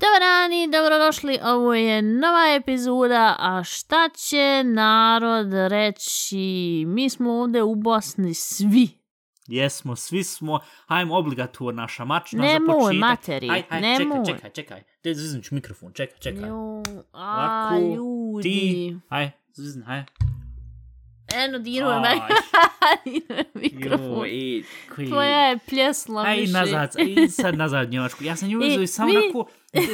Dobar dan i dobrodošli, ovo je nova epizoda, a šta će narod reći? Mi smo ovdje u Bosni svi. Jesmo, svi smo, hajmo obligatorna šamačna za Nemoj, početak. materi, Aj, aj, nemoj. Čekaj, čekaj, čekaj. Te zviznut mikrofon, čekaj, čekaj. Jo, a Ovako, ljudi. ti, aj, zvizn, aj. Eno, diruj Aj. me. Diruj mikrofon. Joj, koji... Tvoja je pljesla Aj, više. nazad, aj, sad nazad Njemačku. Ja sam nju E, uzeo i samo vi- onako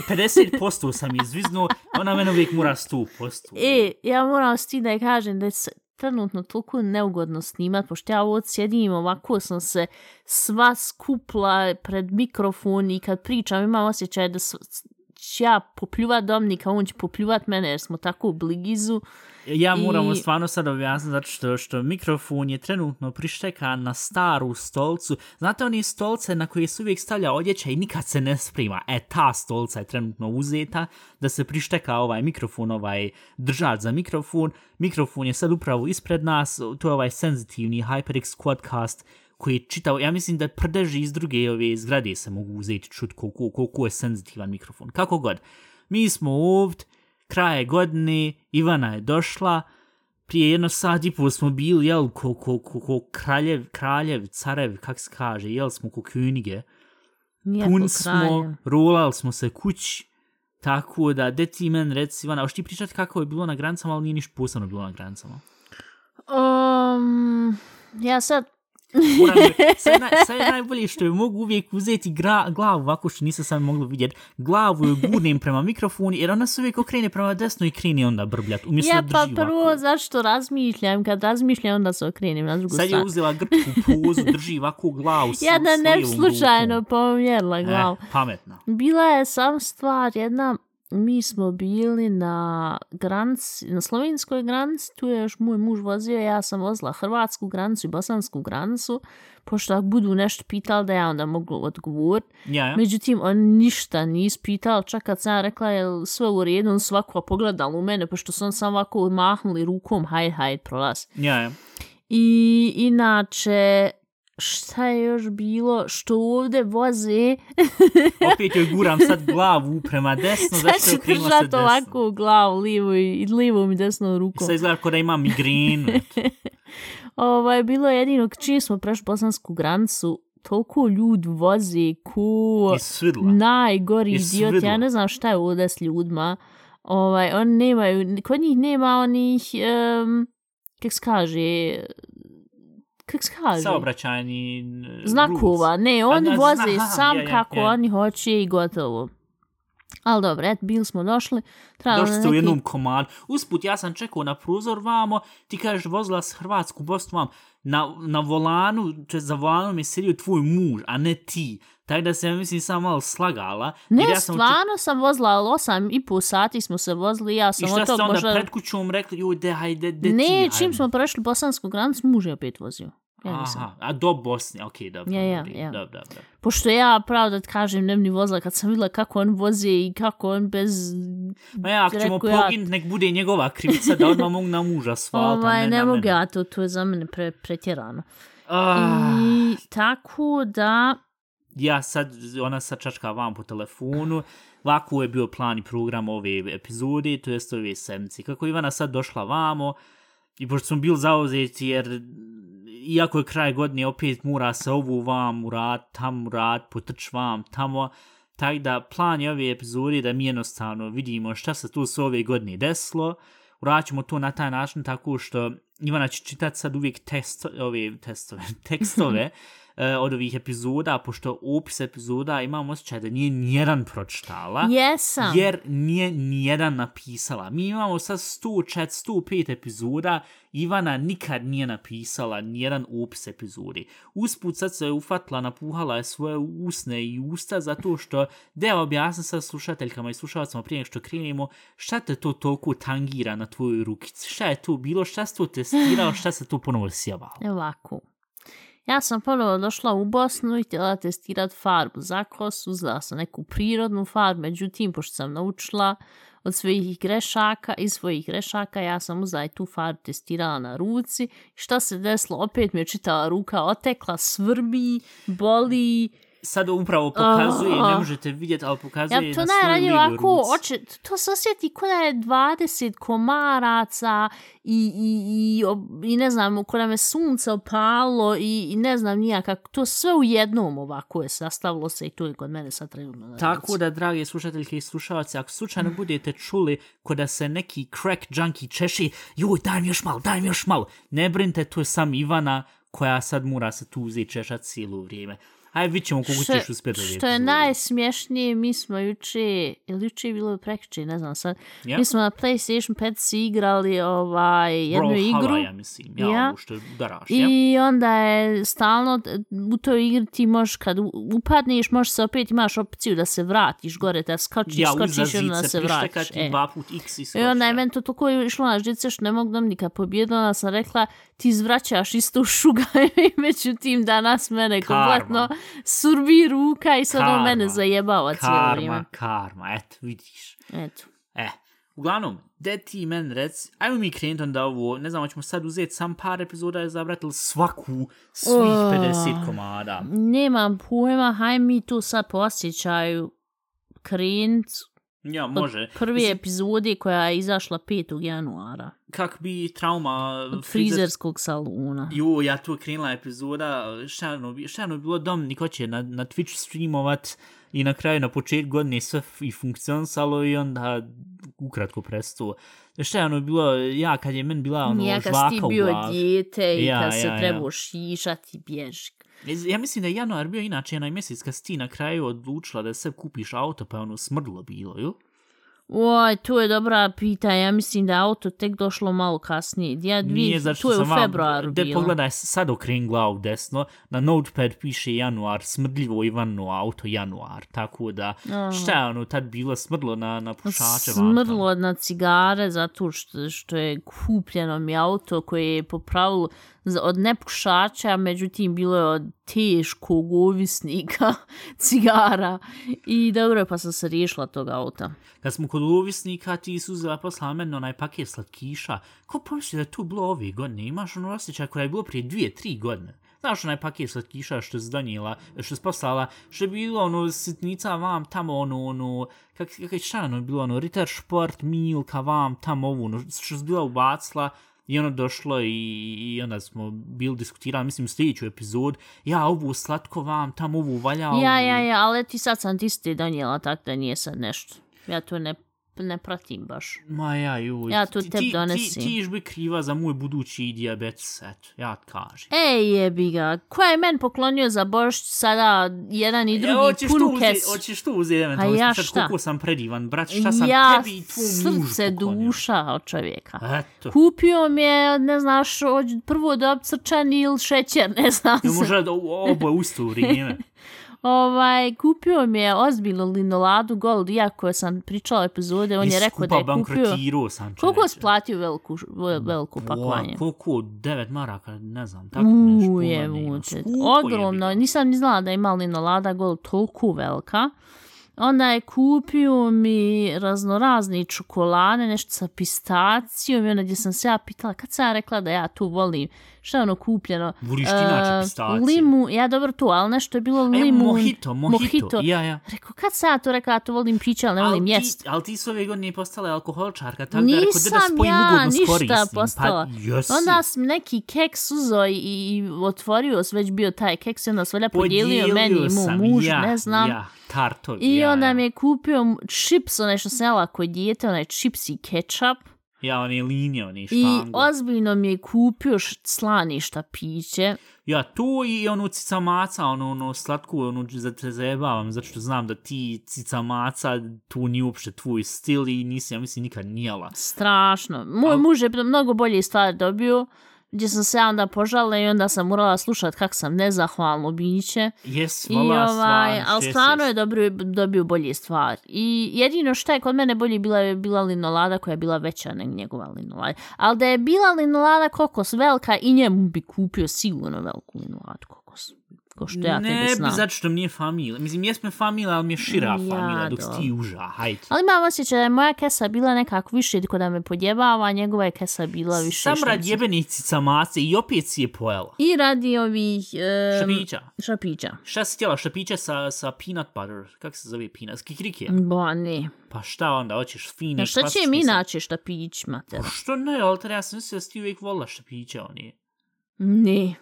50% sam izviznuo, ona mene uvijek mora 100%. E, ja moram s ti da je kažem da je trenutno toliko neugodno snimat, pošto ja ovdje sjedim ovako sam se sva skupla pred mikrofon i kad pričam imam osjećaj da ću ja popljuvat domnika, on će popljuvat mene jer smo tako blizu. Ja moram I- stvarno sad objasniti zato što, što mikrofon je trenutno prištekan na staru stolcu. Znate oni stolce na koje se uvijek stavlja odjeća i nikad se ne sprima. E, ta stolca je trenutno uzeta da se prišteka ovaj mikrofon, ovaj držač za mikrofon. Mikrofon je sad upravo ispred nas, to je ovaj senzitivni HyperX Quadcast koji je čitao, ja mislim da prdeži iz druge ove zgrade se mogu uzeti čut koliko, koliko je senzitivan mikrofon. Kako god. Mi smo ovdje, kraje godine, Ivana je došla, prije jedno sat i pol smo bili, jel, ko, ko, ko, ko kraljev, kraljev, carev, kak se kaže, jel smo ko könige, Nije pun smo, kraju. rolali smo se kući, tako da, de ti men reci, Ivana, hoćeš ti pričati kako je bilo na granicama, ali nije niš posebno bilo na granicama. Um, ja sad Sad, naj, je najbolje što je mogu uvijek uzeti gra, glavu, ovako što nisam sam mogla vidjeti, glavu je gurnem prema mikrofonu, jer ona se uvijek okrene prema desno i krene onda brbljat, umjesto Ja pa prvo ovako. zašto razmišljam, kad razmišljam onda se okrenem na drugu Sad je stranu. uzela grčku pozu, drži ovako glavu Ja da ne slučajno rukom. pomjerla glavu. Eh, pametna. Bila je sam stvar jedna, mi smo bili na granici, na slovenskoj granici, tu je još moj muž vozio, ja sam vozila hrvatsku granicu i bosansku granicu, pošto ako budu nešto pitali da ja onda mogu odgovoriti. Ja, ja. Međutim, on ništa nije ispitao, čak kad sam rekla je sve u redu, on svako pogledal u mene, pošto on sam ovako mahnuli rukom, hajde, hajde, prolaz. Ja, ja. I inače, šta je još bilo, što ovde voze, Opet joj guram sad glavu prema desno, sad zašto je ću okrenula se držati desno. ovako u glavu, lijevo i, lijevom i desnom rukom. Sad izgleda kao da ima migrenu. Ovaj, bilo je jedino, čim smo prešli bosansku granicu, toliko ljudi voze ko I najgori I idiot. Ja ne znam šta je ovdje s ljudima. Ovaj, oni nemaju, kod njih nema onih, um, kak se kaže, kak se kaže? Saobraćajni znakova, rules. ne, oni A, voze aha, sam ja, ja, kako ja. oni hoće i gotovo. Ali dobro, et, bili smo došli. Došli ste u neki- jednom komadu. Usput, ja sam čekao na prozor vamo, ti kažeš vozila s Hrvatsku Bosnu vam, na, na volanu, to za volanom je sjedio tvoj muž, a ne ti. Tako da se, ja mislim, sam malo slagala. Ne, ja sam stvarno sam vozila, ali osam i pol sati smo se vozili, ja I sam šta od ste tog onda možda... pred kućom rekli, joj, de, hajde, de ti, Ne, hajde. čim smo prešli bosansku granicu, muž je opet vozio. Ja nisam. Aha, a do Bosne, okej, dobro. Ja, ja, ja. Dobro, dobro. Pošto ja, pravo da ti kažem, ne bi ni vozila kad sam vidjela kako on voze i kako on bez... Ma ja, ako ćemo ja- poginut, nek bude njegova krivica da odmah mogu na muža svalta, Ovaj, ne, ne mogu ja, to, to je za mene pre, pretjerano. Ah, I tako da... ja sad, ona sad čačka vam po telefonu, ovako je bio plan i program ove epizode, to jest ove sedmice. Kako Ivana sad došla vamo, i pošto smo bili zauzeti, jer iako je kraj godine, opet mura se ovu vam urat, tam urat, potrč vam, tamo, tako da plan je ove epizode da mi jednostavno vidimo šta se tu s ove godine desilo, uraćemo to na taj način tako što Ivana će čitati sad uvijek test, ove testove, tekstove. e, od ovih epizoda, pošto opis epizoda imam osjećaj da nije nijedan pročitala. Jesam. Jer nije nijedan napisala. Mi imamo sad 104, 105 epizoda, Ivana nikad nije napisala nijedan opis epizodi. Usput sad se je ufatila, napuhala je svoje usne i usta zato što, da objasnim sad slušateljkama i slušalcima prije što krenemo, šta te to toliko tangira na tvojoj rukici? Šta je to bilo? Šta se to testirao? Šta se to ponovo sjavalo? Ovako. Ja sam ponovo došla u Bosnu i htjela testirat farbu za kosu, uzela sam neku prirodnu farbu, međutim, pošto sam naučila od svojih grešaka i svojih grešaka ja sam uzela i tu farbu testirala na ruci. Šta se desilo? Opet mi je čitala ruka otekla, svrbi, boli, sad upravo pokazuje, ne možete vidjeti, ali pokazuje ja, to na svojoj najranije lijevoj ovako, oče, to se osjeti ko da je 20 komaraca i, i, i, i ne znam, ko da sunce opalo i, i ne znam nijak, to sve u jednom ovako je sastavilo se i to je kod mene sad trenutno. Tako da, drage slušateljke i slušalci, ako slučajno budete čuli ko se neki crack junkie češi, joj, daj mi još malo, daj mi još malo. Ne brinite, to je sam Ivana koja sad mora se tu uzeti češat cijelo vrijeme. Ajde, vidit ćemo koliko ćeš uspjeti. što je najsmješnije, mi smo juče, ili juče je bilo prekriče, ne znam sad, Ja. mi smo na PlayStation 5 si igrali ovaj, jednu Bro, igru. Hala, ja mislim. Ja, Ja. ovo što udaraš, ja? I onda je stalno u toj igri ti možeš kad u- upadneš možeš se opet imaš opciju da se vratiš gore da skočiš, Ja, skočiš i onda se vratiš. prištekati E. dva put x i I skočiš. onda je ja. meni to toliko išlo na žice što ne mogu da nikad pobjedu, onda sam rekla ti izvraćaš isto šuga i međutim danas mene kompletno surbi ruka i sad on Karma. mene zajebava cijelo Karma, vrijeme. karma, eto, vidiš. Eto. E, uglavnom, de ti men rec, ajmo mi krenuti onda ovo, ne znam, hoćemo sad uzeti sam par epizoda i zabrati ili svaku, svih Oh. 50 komada. Nemam pojma, haj mi tu sad po osjećaju krenut Ja, od može. prve Mislim, epizode koja je izašla 5. januara. Kak bi trauma... Od frizerskog saluna. Jo, ja tu je krenula epizoda, ono, bi- bilo Dominik hoće na, na Twitch streamovat i na kraju na početku godine sve i funkcionisalo i onda ukratko prestao. Šta je ono bilo, ja kad je meni bila ono Ja kad si žvaka ti u bio glavi. dijete i Ja, kad se ja, ja. trebao šišati, bježi. Ja mislim da je januar bio inače onaj mjesec kad si ti na kraju odlučila da se kupiš auto pa je ono smrdlo bilo, ju? Oj, to je dobra pitanja. Ja mislim da je auto tek došlo malo kasnije. Ja, dvije, Nije zato što to je u sam vam- februaru de, bilo. Pogledaj, sad okren glavu desno, na notepad piše januar, smrdljivo Ivano auto januar, tako da, šta je ono tad bilo smrdlo na, na pušače vam tamo? Smrlo na cigare zato što, što je kupljeno mi auto koje je po pravilu za- od nepušača, međutim bilo je od teškog ovisnika cigara. I dobro, pa sam se riješila tog auta. Kad smo kod ovisnika, ti su zaposla meni onaj paket slatkiša. Ko pomisli da je to bilo ove godine? Imaš ono osjećaj koja je bilo prije dvije, tri godine. Znaš onaj paket slatkiša što je donijela, što je poslala, što je bilo ono sitnica vam tamo ono, ono, kak, kak je šta ono bilo ono, Ritter Sport, Milka vam tamo ovu, ono, što je bila ubacila, I ono došlo i, i onda smo bili diskutirali, mislim, u sljedeću epizod, ja ovu slatko vam, tamo ovu valja, Ja, ja, ja, ali ti sad sam ti ste donijela, tako da nije sad nešto. Ja to ne, ne pratim baš. Ma ja, juj. Ja tu ti- tebi ti- donesim. Ti, ti iš bi kriva za moj budući diabetes, eto, ja ti kažem. Ej, jebi ga, ko je men poklonio za Božić sada jedan i drugi E, hoćeš tu punu kesu? hoćeš tu uzeti eventualno, ja sad šta? koliko sam predivan, brat, šta sam ja tebi i tvom mužu srce poklonio. duša od čovjeka. Eto, Kupio mi je, ne znaš, od prvo da crčan ili šećer, ne znam. ne može da oboje u isto vrijeme. Ovaj, kupio mi je ozbiljno linoladu Gold, iako sam pričala epizode, on je rekao da je kupio... sam. Koliko si platio veliku, ve- veliku pakovanje? Koliko? Devet maraka, ne znam, tako nešto. Uje, muče. Ogromno. ga. Nisam ni znala da ima linolada Gold toliko velika. Onda je kupio mi raznorazne čokolade, nešto sa pistacijom i onda gdje sam se ja pitala, kad sam ja rekla da ja tu volim, šta je ono kupljeno? Ti inače pistacije? Limu, ja dobro tu, ali nešto je bilo E, limun. mojito, mojito, ja, ja. Rekao, kad sam ja to rekla, ja to volim piće, ali ne volim jest. ali ti su ove godine postala alkoholčarka, tako da rekao da spojim ja ugodno s korisnim. postala. Pa, jesi. Onda sam neki keks uzeo i, i otvorio već bio taj keks i onda se valjda podijelio, meni i mu sam, muž, ja, ne znam. Ja, tartovi, I ja, onda ja. mi je kupio čips, onaj što sam jela kod dijete, onaj čips i ketchup. Ja, on je linija, on je I štango. ozbiljno mi je kupio slaništa piće. Ja, to i ono cica maca, ono, ono slatku, ono, za te zajebavam, zato što znam da ti cica maca, tu nije uopšte tvoj stil i nisi, ja mislim, nikad nijela. Strašno. Moj Al- muž je mnogo bolje stvari dobio, gdje sam se onda požala i onda sam morala slušati kak sam nezahvalno biće. Jes, I ovaj, stvarno, ali stvarno je šest. dobio, dobio bolje stvari. I jedino što je kod mene bolje bila je bila linolada koja je bila veća nego njegova linolada. Ali da je bila linolada kokos velika i njemu bi kupio sigurno veliku linoladu kokos. Ko što ja ne, tebe znam. Ne, zato što mi je familija. Mislim, jesme familija, ali mi je šira Ja, familija, dok si ti uža, hajde. Ali imam osjećaj da je moja kesa bila nekako više kod da me podjebava, a njegova je kesa bila više Sam rad mi jebenica mace i opet si je pojela. I radi ovih... Um, Šapića. Šapića. Šta si htjela, šapiće sa, sa peanut butter, kako se zove peanut, s kikirikija? Ba, ne. Pa šta onda, hoćeš fine Ja, šta će sa- inače štapić, mater? Što ne, ali ja sam mislio da si ti uvijek volila štapiće, oni. Ne.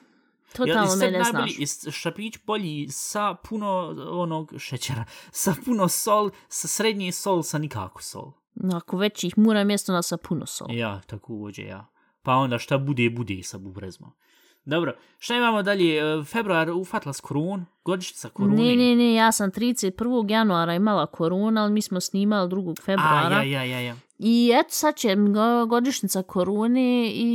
Totalno i me sad ne najbolji, znaš. je štapić bolji sa puno onog šećera, sa puno sol, sa srednje sol, sa nikako sol. Ako već ih mura mjesto na sa puno sol. Ja, tako uđe ja. Pa onda šta bude, bude sa bubrezmom. Dobro, šta imamo dalje? E, Februar ufatila s korun, godišnjica korune. Ne, ne, ne, ja sam 31. januara imala korona, ali mi smo snimali 2. A, februara. ja, ja, ja, ja. I eto sad će go- godišnjica korone i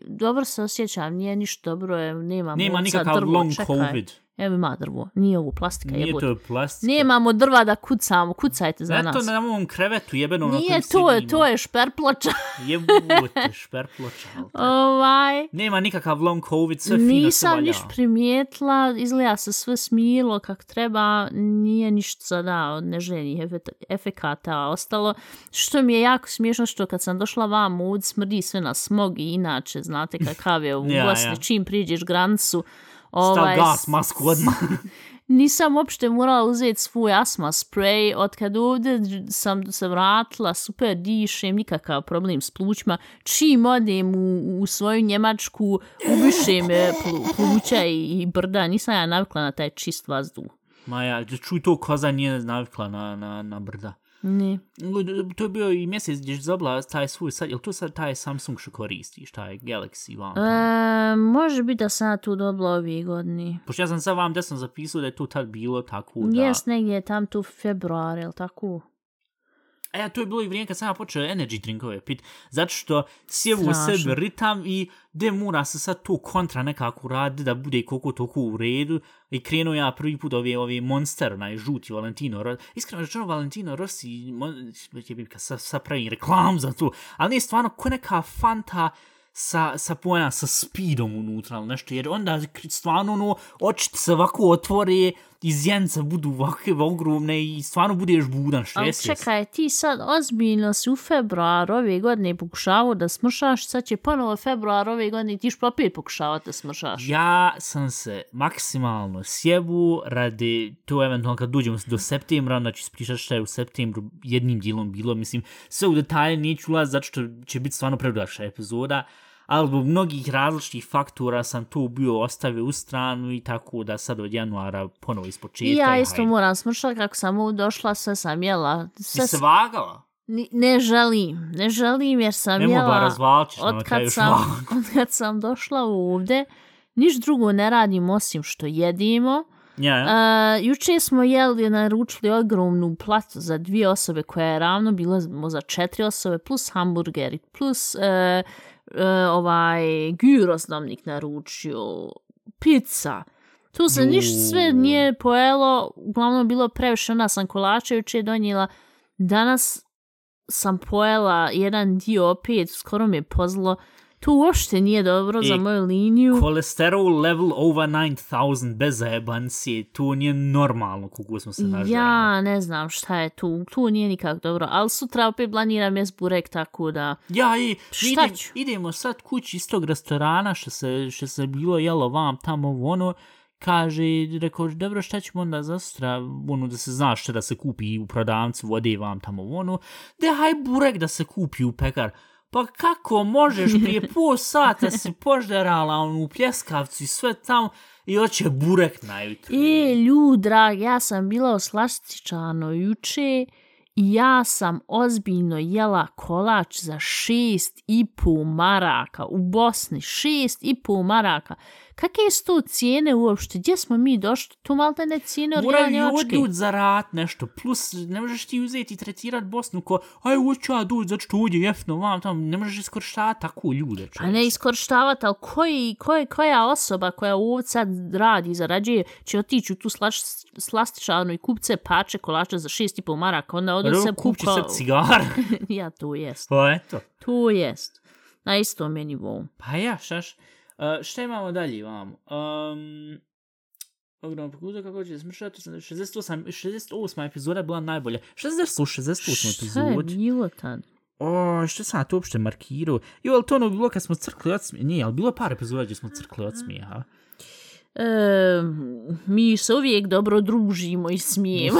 dobro se osjećam, nije ništa dobro, je, nema Nema nikakav long čekaj. covid. Evo ima drvo, nije ovo plastika, Nije jebote. to plastika. Nemamo drva da kucamo, kucajte za Eto nas. na ovom krevetu jebeno na Nije, kojem to je, to je šperploča. Jebote, šperploča. to- ovaj, Nema nikakav long covid, sve fino nisam niš primijetila, izgleda se sve smilo kak treba, nije ništa sada od neželjenih efe- efekata ostalo. Što mi je jako smiješno što kad sam došla vam ud smrdi sve na smog i inače, znate kakav je u Ja, Bosni, ja. čim priđeš granicu, Stav ovaj, gas, masku odmah. nisam uopšte morala uzeti svoj asma spray, od kad ovdje sam se vratila, super dišem, nikakav problem s plućima, čim odem u, u svoju Njemačku, ubišem e, plu, pluća i, i brda, nisam ja navikla na taj čist vazduh. Maja, čuj to koza nije navikla na, na, na brda. Ne. To je bio i mjesec gdje je zabla taj svoj sad, jel to sad taj Samsung što koristiš, taj Galaxy vam? E, može biti da sam tu dobila ovih godini. Pošto ja sam sad vam desno zapisao da je to tad bilo tako da... Jes negdje tam tu februar, jel tako? E, a to je bilo i vrijeme kad sam ja počeo energy drinkove pit, zato što sjevu u Strašno. sebi ritam i de mora se sad to kontra nekako radi da bude koliko toliko u redu i krenuo ja prvi put ove, ove Monster, onaj žuti Valentino Rossi, iskreno rečeno Valentino Rossi, mon- je bi sa, sa pravi reklam za to, ali nije stvarno ko neka Fanta sa, sa pojena, sa speedom unutra ili nešto, jer onda stvarno ono, oči se ovako otvore, iz jenca budu ovakve ogromne i stvarno budeš budan, što Ali jesi. čekaj, ti sad ozbiljno si u februar ove godine pokušavao da smršaš, sad će ponovo februar ove godine ti ćeš opet pokušavati da smršaš. Ja sam se maksimalno sjebu radi to eventualno kad dođemo do septembra, onda ću ispričati šta je u septembru jednim dijelom bilo. Mislim, sve u detalje neću ulaz zato što će biti stvarno predugača epizoda, ali zbog mnogih različitih faktora sam to bio ostavio u stranu i tako da sad od januara ponovo iz početka. I ja isto hajde. moram smršati kako sam došla, sve sam jela. Ti Sve se s- vagala? Ni- ne želim, ne želim jer sam Nemoj jela od kad, sam, od kad sam došla ovdje. Niš drugo ne radim osim što jedimo. Ja, ja. Uh, juče smo jeli, naručili ogromnu platu za dvije osobe koja je ravno bila za četiri osobe, plus hamburgeri, plus uh, uh, ovaj gyros namnik naručio, pizza. Tu se ništa sve nije pojelo, uglavnom bilo previše, onda sam kolača juče donijela. Danas sam pojela jedan dio opet, skoro mi je pozlo. To uopšte nije dobro za I moju liniju. Kolesterol level over 9000 bez zajebancije, to nije normalno koliko smo se nažrali. Ja ne znam šta je tu, tu nije nikak dobro, ali sutra opet planiram jes burek, tako da... Ja, i Šta idem, ću? idemo sad kući iz tog restorana što se, što se bilo jelo vam tamo ono, kaže, rekao, dobro, šta ćemo onda za sutra, ono, da se zna šta da se kupi u prodavnicu vode vam tamo ono, de haj burek da se kupi u pekar. Pa kako možeš prije pol sata si požderala onu u pljeskavcu i sve tamo i hoće burek na jutro. E, ljud, drag, ja sam bila u slastičano juče i ja sam ozbiljno jela kolač za šest i pol maraka u Bosni, šest i pol maraka. Kakve su to cijene uopšte? Gdje smo mi došli? Tu malo ne cijene od Moraju odut za rat nešto, plus ne možeš ti uzeti i tretirat Bosnu ko, aj hoću ja doći zato što ovdje jeftino vam tamo, ne možeš iskorištavati tako ljude. A čovječe. ne iskorištavati, ali koji, koji, koja osoba koja ovdje sad radi zarađuje će otići u tu slaš, slastičarnu i kupce pače kolača za šest i pol maraka, onda odu Dobro, se kuka... sad cigar. ja, to jest. pa eto. To jest. Na istom je nivou. Pa ja, šaš. Uh, šta imamo dalje vam? Um, Ogromno pokuda kako će smršati. 68, 68 epizoda je bila najbolja. 60, 68 Šta je epizod. bilo tad? O, što sam to uopšte markirao? Jo, ali to ono bilo kad smo crkli od smijeha. Nije, ali bilo je par epizoda gdje smo crkli od smijeha. E, mi se uvijek dobro družimo i smijemo.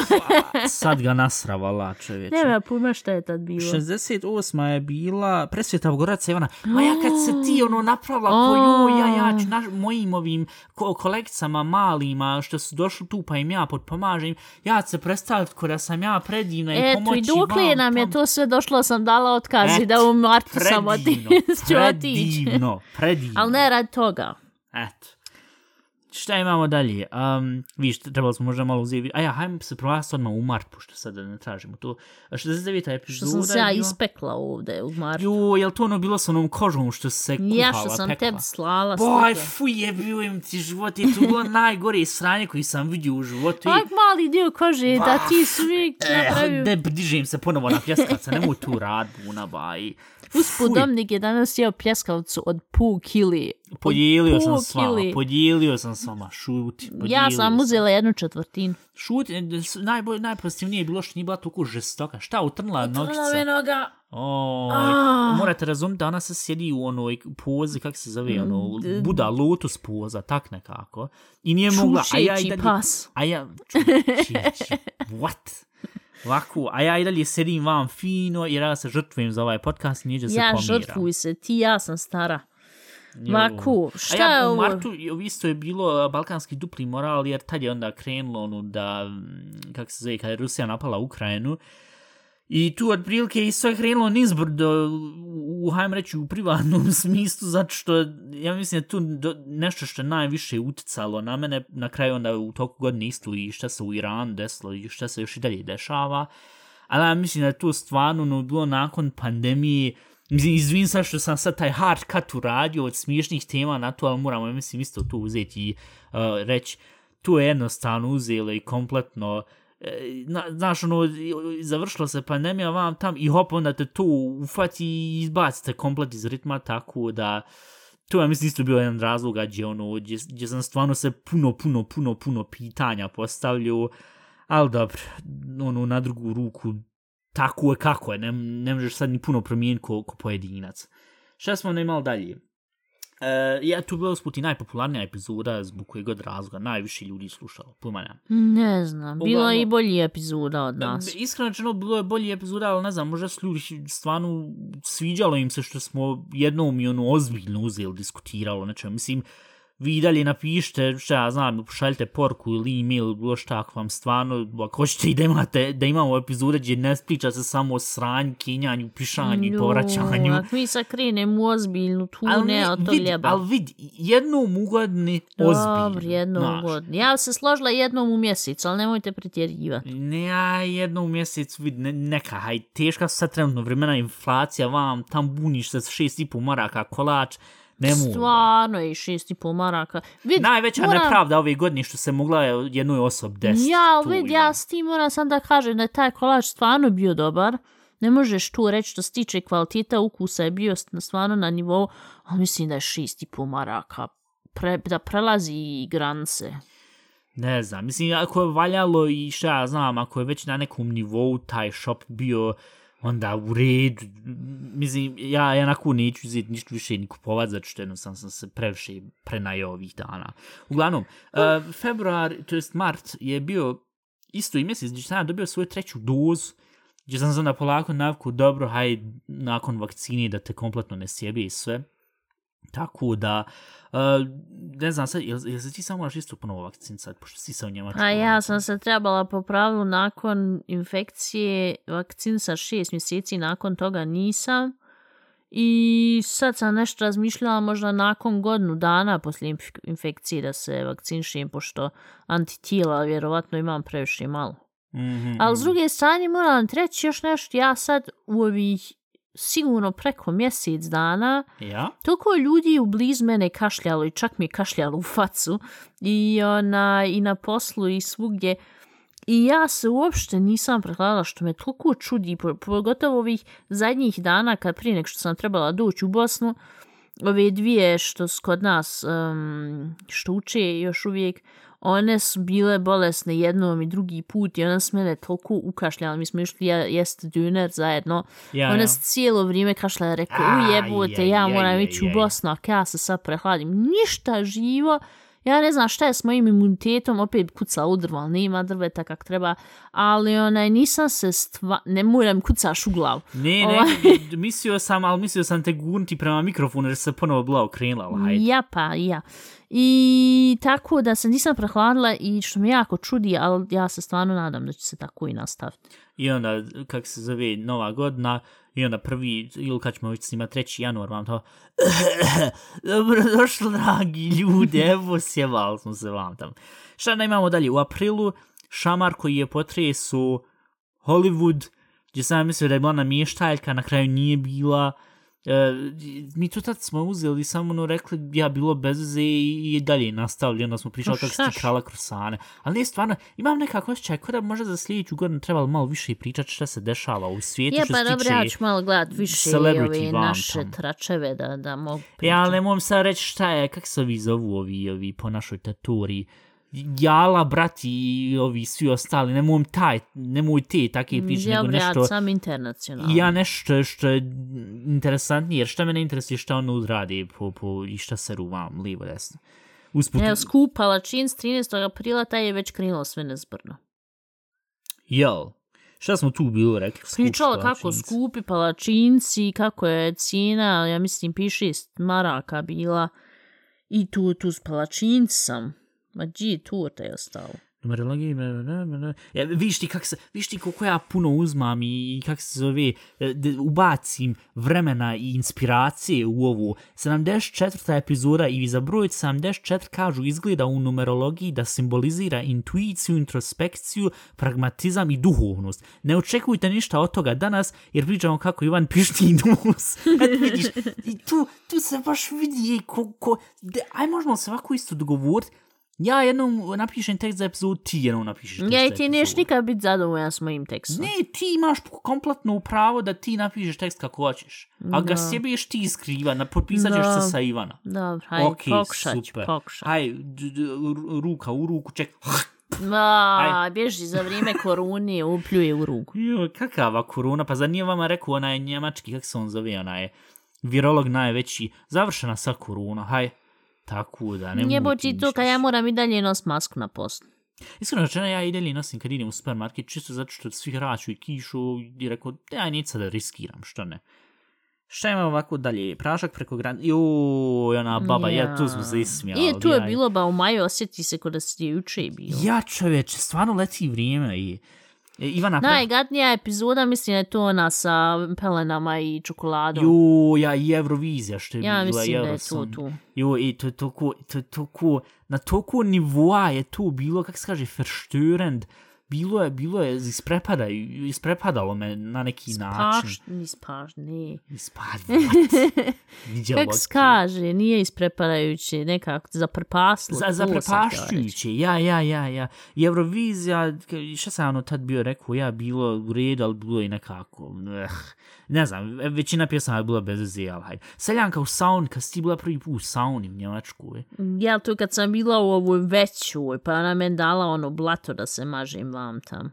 Sad ga nasravala čovječe. Nema pojma šta je tad bilo. 68. je bila presvjeta Goraca Ivana. Ma ja kad se ti ono napravila joj, ja, ja ću naš, mojim ovim ko, kolekcama malima što su došli tu pa im ja potpomažem, ja se predstaviti ko da sam ja predivna i Eto, pomoći i dokle vam nam je tamo. to sve došlo, sam dala otkazi Eto, da u martu sam otići. predivno, predivno. Ali ne rad toga. Eto. Šta imamo dalje? Um, viš, trebali smo možda malo uzeti... A ja, hajmo se provasti odmah u mart, pošto sada ne tražimo to. 69. epizoda Što sam se ja ispekla ovde u martu. Jo, jel to ono bilo sa onom kožom što se kuhala, Ja što sam pekla? tebi slala Boj, fuj, je bio im ti život, je to bilo najgore sranje koji sam vidio u životu. i- Ak mali dio kože da ti svi Eh, napravio. ne dižem se ponovo na pljeskaca, nemoj tu rad, buna, baj. Usput Fuj. Dominik je danas jeo pljeskavcu od pu kili. Od Podijelio sam s vama, podijelio sam s vama, šuti. Ja sam uzela jednu četvrtinu. Šuti, e, najbolje, najpozitivnije je bilo što nije bila toliko žestoka. Šta, utrnula nogice? noga. O, Ah. morate razumjeti da ona se sjedi u onoj pozi, kako se zove, ono, Mm, Buda lotus poza, tak nekako. I nije mogla, a ja i dalje... pas. A ja, čučeći, what? Ovako, a ja i dalje sedim vam fino jer ja se žrtvujem za ovaj podcast i se Ja pomiram. žrtvuj se, ti ja sam stara. Jo. Maku, A šta ja, je u ovo? martu je- isto je bilo uh, balkanski dupli moral, jer tad je onda krenulo ono da, mm, kako se zove, kada je Rusija napala Ukrajinu, I tu otprilike isto je krenulo nizbrdo u, u, hajmo reći, u privatnom smislu, zato što ja mislim da tu do, nešto što najviše uticalo na mene, na kraju onda u toku godine isto i šta se u Iranu desilo i šta se još i dalje dešava. Ali ja mislim da je to stvarno no, bilo nakon pandemije, Mislim, izvin sad što sam sad taj hard cut uradio od smiješnih tema na to, ali moramo, ja mislim, isto to uzeti i uh, reći, tu je jednostavno uzelo i kompletno uh, E, na, znaš, ono, završila se pandemija vam tam i hop, onda te to ufati i izbacite komplet iz ritma, tako da to je, mislim, isto bio jedan razloga gdje, ono, gdje, gdje sam stvarno se puno, puno, puno, puno pitanja postavljao, ali dobro, ono, na drugu ruku, tako je kako je, ne, ne možeš sad ni puno promijeniti ko, ko pojedinac. Šta smo onda imali dalje? E, ja, tu je bila usput i najpopularnija epizoda zbog kojeg god razloga, najviše ljudi slušalo, pojma nemam. Ne znam, bilo je i bolji epizoda od nas. Iskreno rečeno, bilo je bolji epizoda, ali ne znam, možda su ljudi stvarno sviđalo im se što smo jednom i ono ozbiljno uzeli, diskutiralo nečem. Mislim, vi dalje napišite, šta ja znam, pošaljite porku ili e-mail, ili bilo šta, ako vam stvarno, ako hoćete i da, imate, da imamo epizode gdje ne priča se samo o sranju, kinjanju, pišanju i povraćanju. Ako mi sad krenemo ozbiljnu, tu Ali ne, a to vid, ljeba. ali vid, jednom ugodni, ozbiljno. Dobro, jednom znaš. ugodno. Ja se složila jednom u mjesecu, ali nemojte pretjerivati. Ne, ja jednom u mjesecu vid, ne, neka, haj, teška sad trenutno vremena inflacija, vam tam buniš se s šest i pol maraka kolač, ne mogu. Stvarno je i šest i pol maraka. Vid, Najveća moram- nepravda ove godine što se mogla je jednoj osob desiti. Ja, vid, ja s tim moram sam da kažem da je taj kolač stvarno bio dobar. Ne možeš tu reći što se tiče kvaliteta ukusa je bio stvarno na nivou, ali mislim da je šest i pol maraka. Pre, da prelazi granice. Ne znam, mislim, ako je valjalo i šta ja znam, ako je već na nekom nivou taj shop bio onda u redu, mislim, ja jednako neću uzeti ništa više ni kupovat, zato što jednostavno sam se previše prenajao ovih dana. Uglavnom, uh, februar, to jest mart, je bio isto i mjesec gdje sam ja dobio svoju treću dozu, gdje sam se onda polako navku, dobro, haj, nakon vakcine da te kompletno ne sjebe i sve. Tako da, uh, ne znam, sad, jel, jel se ti samo moraš isto ponovo vakcinisati, pošto si sa u Njemačku? A ja sam se trebala po pravilu nakon infekcije vakcin sa šest mjeseci, nakon toga nisam. I sad sam nešto razmišljala možda nakon godinu dana poslije inf- infekcije da se vakcinišem, pošto antitijela vjerovatno imam previše malo. Mm -hmm. Ali s druge strane moram ti reći još nešto, ja sad u ovih sigurno preko mjesec dana Ja? toliko ljudi u bliz mene kašljalo i čak mi je kašljalo u facu i, ona, i na poslu i svugdje. I ja se uopšte nisam prehladala što me toliko čudi, po- pogotovo ovih zadnjih dana kad prije nek što sam trebala doći u Bosnu, ove dvije što kod nas, um, što uče još uvijek, one su bile bolesne jednom i drugi put i ona su mene toliko ukašljala. Mi smo išli je, jesti döner zajedno. Ja, ona ja. se cijelo vrijeme kašljala, rekao, ujebote, aj, ja aj, moram aj, ići u aj. Bosnu, ako ja se sad prehladim. Ništa živo. Ja ne znam šta je s mojim imunitetom, opet kuca u drvo, ali nema drveta kak treba, ali onaj, nisam se stva... Ne moram kucaš u glavu. Ne, Ovaj. ne, mislio sam, ali mislio sam te gurnuti prema mikrofonu jer se ponovo bila okrenula, ali hajde. Ja pa, ja. I tako da se nisam prehladila i što me jako čudi, ali ja se stvarno nadam da će se tako i nastaviti. I onda, kak se zove, nova godina, i onda prvi, ili kad ćemo već snimati, treći januar, vam to, dobrodošli, dragi ljudi, evo sjevali smo se vam tam. Šta da imamo dalje? U aprilu, šamar koji je potresu Hollywood, gdje sam mislio da je bila namještaljka, na kraju nije bila, E, mi to tad smo uzeli samo ono rekli ja bilo bez veze i, i dalje nastavili onda smo pričali Pa kako si š- krala krosane ali ne stvarno imam nekako osjećaj da možda za sljedeću godinu trebalo malo više pričati šta se dešava u svijetu Ja što pa se dobro, tiče ja ću malo gledat više i ove naše tam. tračeve da, da mogu Ja, pričati. ali ne sad reći šta je, kak se ovi zovu ovi, ovi po našoj taturi. Jala, brati i ovi svi ostali, ne mogu taj, ne mogu te takve priče, ja nego nešto... sam internacionalno. Ja nešto što je interesantnije, jer šta mene interesuje šta ono radi po, po, i šta se ruvam, lijevo desno. Usput, Evo, skup palačin s 13. aprila, taj je već krenulo sve nezbrno. jel, šta smo tu bilo rekli? Pričala kako palačinci. skupi palačinci, kako je cijena, ja mislim, piše maraka bila. I tu, tu s palačinci sam. Ma G tour te je ostalo? Numerologija, ne, ne, ne, ne. Ja, e, viš ti, kak se, viš ti koliko ja puno uzmam i, i kak se zove, e, de, ubacim vremena i inspiracije u ovu. 74. epizoda i za broj 74 kažu izgleda u numerologiji da simbolizira intuiciju, introspekciju, pragmatizam i duhovnost. Ne očekujte ništa od toga danas jer pričamo kako Ivan pišti nus. Vidiš, i tu, tu se baš vidi, ko, ko, de, aj možemo se ovako isto dogovoriti, Ja jednom napišem tekst za epizodu, ti jednom napišeš tekst Ja za i ti neš epizodu. nikad biti zadovoljan s mojim tekstom. Ne, ti imaš kompletno pravo da ti napišeš tekst kako hoćeš. A ga Da. sjebiješ ti skriva, na potpisat ćeš Da. se sa Ivana. Dobro, hajde, Ok, pokušat ću, pokušat. Haj, d- d- ru- ruka u ruku, ček. Ma, bježi za vrijeme korune, upljuje u ruku. Jo, kakava korona, pa zar nije vama rekao onaj njemački, kak se on zove, onaj virolog najveći, završena sa korona, haj. Tako da, ne Njebo ti to kad ja moram i dalje nos masku na poslu. Iskreno rečeno, ja i dalje nosim kad idem u supermarket, čisto zato što svi hraću i kišu i rekao, ja sad da riskiram, što ne. Šta ima ovako dalje? Prašak preko gran... Joj, ona baba, ja, tu smo se ismijali. I tu je ja, bilo ba u maju, osjeti se kod da se je juče bilo. Ja čoveče, stvarno leti vrijeme i... E, Ivana, pra... Najgadnija epizoda, mislim je to ona sa pelenama i čokoladom. Jo, ja i Eurovizija što je ja bila, mislim da je to tu. Jo, i to je toliko, to je toliko, na toliko nivoa je to bilo, kako se kaže, verstörend. Bilo je, bilo je, isprepadaju, isprepadalo me na neki način. Paš, nis paš, ne. Ispadvat. Viđalo Kako se kaže, nije ispreparajuće, nekako zaprpaslo. Za, to za sam htjela reći. prepašćujuće, ja, ja, ja, ja. I Eurovizija, šta sam ono tad bio rekao, ja, bilo u redu, ali bilo i nekako, eh, ne znam, većina pjesama je bila bez veze, ali hajde. Seljanka u sauni, kad si ti bila prvi put u sauni u Njemačkoj, Ja to kad sam bila u ovoj većoj, pa ona men dala ono blato da se mažem vam tam.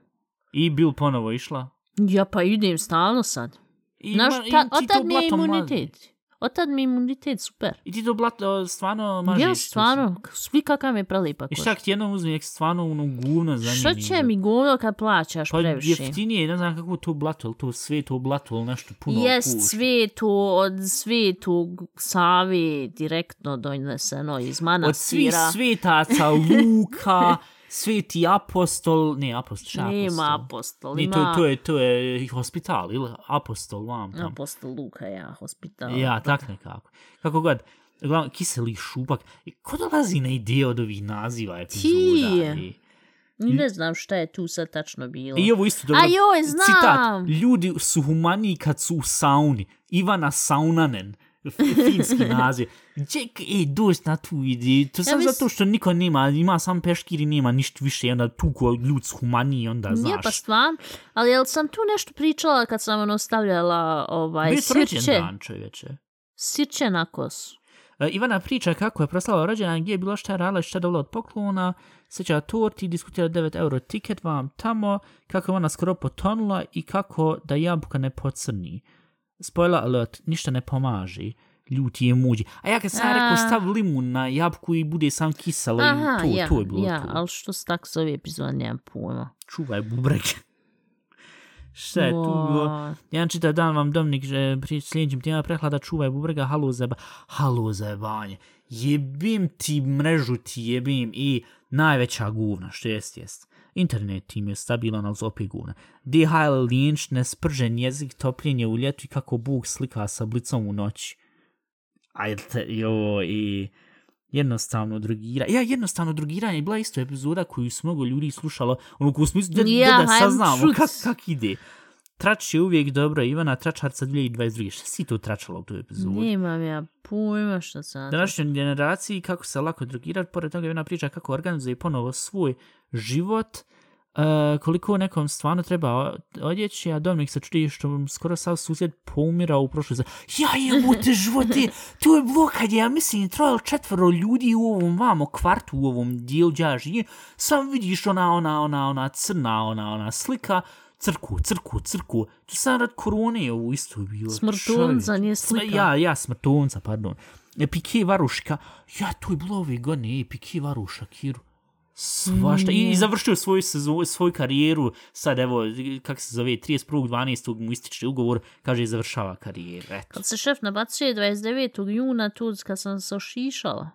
i bil ponovo išla. Ja pa idem stalno sad. I, Znaš, ma- i ta, ti od to tad mi je mazi. imunitet. Od tad mi je imunitet super. I ti to blato stvarno mažiš. Ja stvarno, svi kakav je prelipa I koža. šta ti jednom uzme stvarno ono guvno za Šta njim će ide? mi govno kad plaćaš Pa previše? jeftinije, ne znam kako to blato, ili to sve to blato, ili nešto puno Jest kuš. svetu od svetog Save direktno doneseno iz Od svih manastira. svetaca, Luka, sveti apostol, ne apostol, šta je Nema apostol? apostol, Ne, ima to, to, je, to je hospital, ili apostol, vam tam. apostol Luka, ja, hospital. Ja, tak nekako. Kako god, glavno, kiseli šupak. Ko dolazi na ideje od ovih naziva epizoda? Ti. I, Ne znam šta je tu sad tačno bilo. I ovo isto dobro. A joj, znam! Citat, ljudi su humaniji kad su u sauni. Ivana Saunanen. Finski naziv. Ček, ej, doći na tu ideju. To sam mis- zato što niko nema, ima sam peškir i nema ništa više. Onda tu ko ljud su humaniji, onda znaš. Ja pa stvarno, ali jel sam tu nešto pričala kad sam ono stavljala ovaj Bio je srećen sirće? dan, čovječe. Sirće na kosu. E, Ivana priča kako je proslala rođendan, gdje je bilo šta je radila i šta je dobila od poklona, seća torti, diskutira 9 euro tiket vam tamo, kako je ona skoro potonula i kako da jabuka ne pocrni. Spoiler alert, ništa ne pomaže. Ljuti je muđi. A ja kad sam A. rekao stav limun na jabuku i bude sam kiselo Aha, i to, ja, to je bilo ja, to. ali što se tako zove epizod, nemam pojma. Čuvaj bubreg. Šta je tu bilo? Jedan čitav dan vam Dominik že pri sljedećim tijema prehlada čuvaj bubrega, halo zeba, halo zebanje. Jebim ti mrežu ti jebim i najveća guvna, što jest jest. Internet tim je stabilan, ali opet guvna. DHL linč, nespržen jezik, topljenje u ljetu i kako Bog slika sa blicom u noći. Ajde, jo, i jednostavno drogira. Ja, jednostavno drogiranje je bila isto epizoda koju su mnogo ljudi slušalo, ono smo isto da, Ja, da, da saznamo kak, kak ide. Trač je uvijek dobro, Ivana Tračarca 2022. Šta si to tračala u tu epizodu? Nemam ja pojma što sam. Današnjoj generaciji kako se lako drogirati, pored toga Ivana priča kako organizuje ponovo svoj život, uh, koliko nekom stvarno treba odjeći, a Dominik se čudi što skoro sav susjed poumirao u prošloj za... Ja jemu te živote, to je bilo kad je, ja mislim, trojalo četvoro ljudi u ovom vamo kvartu, u ovom dijelu gdje ja živim, sam vidiš ona, ona, ona, ona crna, ona, ona slika, crku, crku, crku. To sam rad korone ovo isto bilo. Smrtunca, nije slika. Ja, ja, smrtunca, pardon. E, Pike Varuška, ja, to je bilo ove godine, e, Pike Varuša, Kiru. Svašta. I, I završio svoju, sezon, svoju karijeru, sad evo, kak se zove, 31.12. mu ističe ugovor, kaže, završava karijeru, eto. Kad se šef nabacuje 29. juna, tu kad sam se ošišala.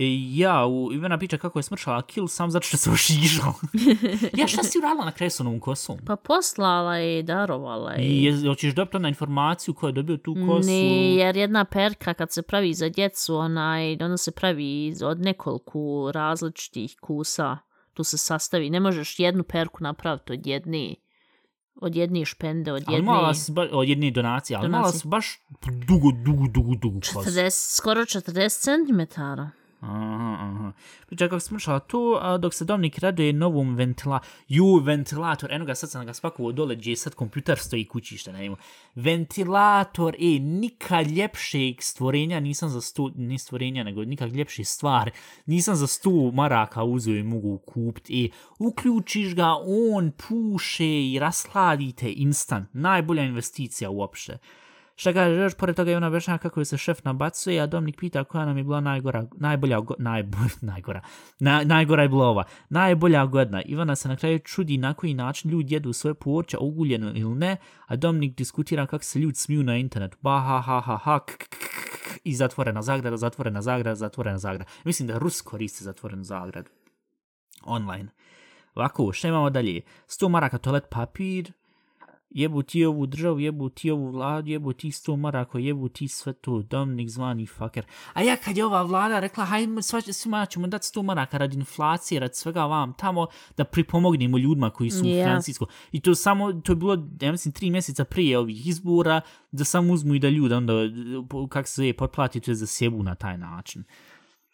E, ja, u Ivana priča kako je smršala kill sam zato što se ošižao. ja, šta si uradila na kraju s onom kosom? Pa poslala je, darovala je. I je, hoćeš dobiti na informaciju ko je dobio tu kosu? Ne, jer jedna perka kad se pravi za djecu, onaj, onda se pravi od nekoliko različitih kusa. Tu se sastavi. Ne možeš jednu perku napraviti od jedne od jedne špende, od Ali jedne... mala si ba, od jedne donacije, ali mala Donacije. baš dugo, dugo, dugo, dugo kosu. 40, skoro 40 cm. Aha, aha. Priča kako smršala to, a dok se Dominik raduje novom ventila... Ju, ventilator, eno ga sad sam ga spakovao dole, gdje sad kompjuter stoji kući, šta ne Ventilator, e, nikad ljepšeg stvorenja nisam za stu... Ni stvorenja, nego nikad ljepše stvar. Nisam za stu maraka uzeo i mogu kupiti. E, uključiš ga, on puše i rasladite instant. Najbolja investicija uopšte. Šta kaže, još pored toga i ona objašnjava kako se šef nabacuje, a Dominik pita koja nam je bila najgora, najbolja, go, najbolj, najgora, na, najgora je bila ova, najbolja godina. Ivana se na kraju čudi na koji način ljudi jedu svoje povrće, oguljeno ili ne, a Dominik diskutira kako se ljudi smiju na internetu. Ba, ha, ha, ha, ha, k, k, k, k, i zatvorena zagrada, zatvorena zagrada, zatvorena zagrada. Mislim da Rus koristi zatvorenu zagradu. Online. Ovako, šta imamo dalje? 100 maraka toalet papir, jebu ti ovu državu, jebu ti ovu vladu, jebu ti sto marako, jebu ti sve to, Dominik zvani fucker. A ja kad je ova vlada rekla, hajde sva, svima ćemo dati sto maraka radi inflacije, radi svega vam tamo, da pripomognemo ljudima koji su Ja. u Francisco. I to samo, to je bilo, ja mislim, tri mjeseca prije ovih izbora, da samo uzmu i da ljude onda, kak se zove, potplatite za sjebu na taj način.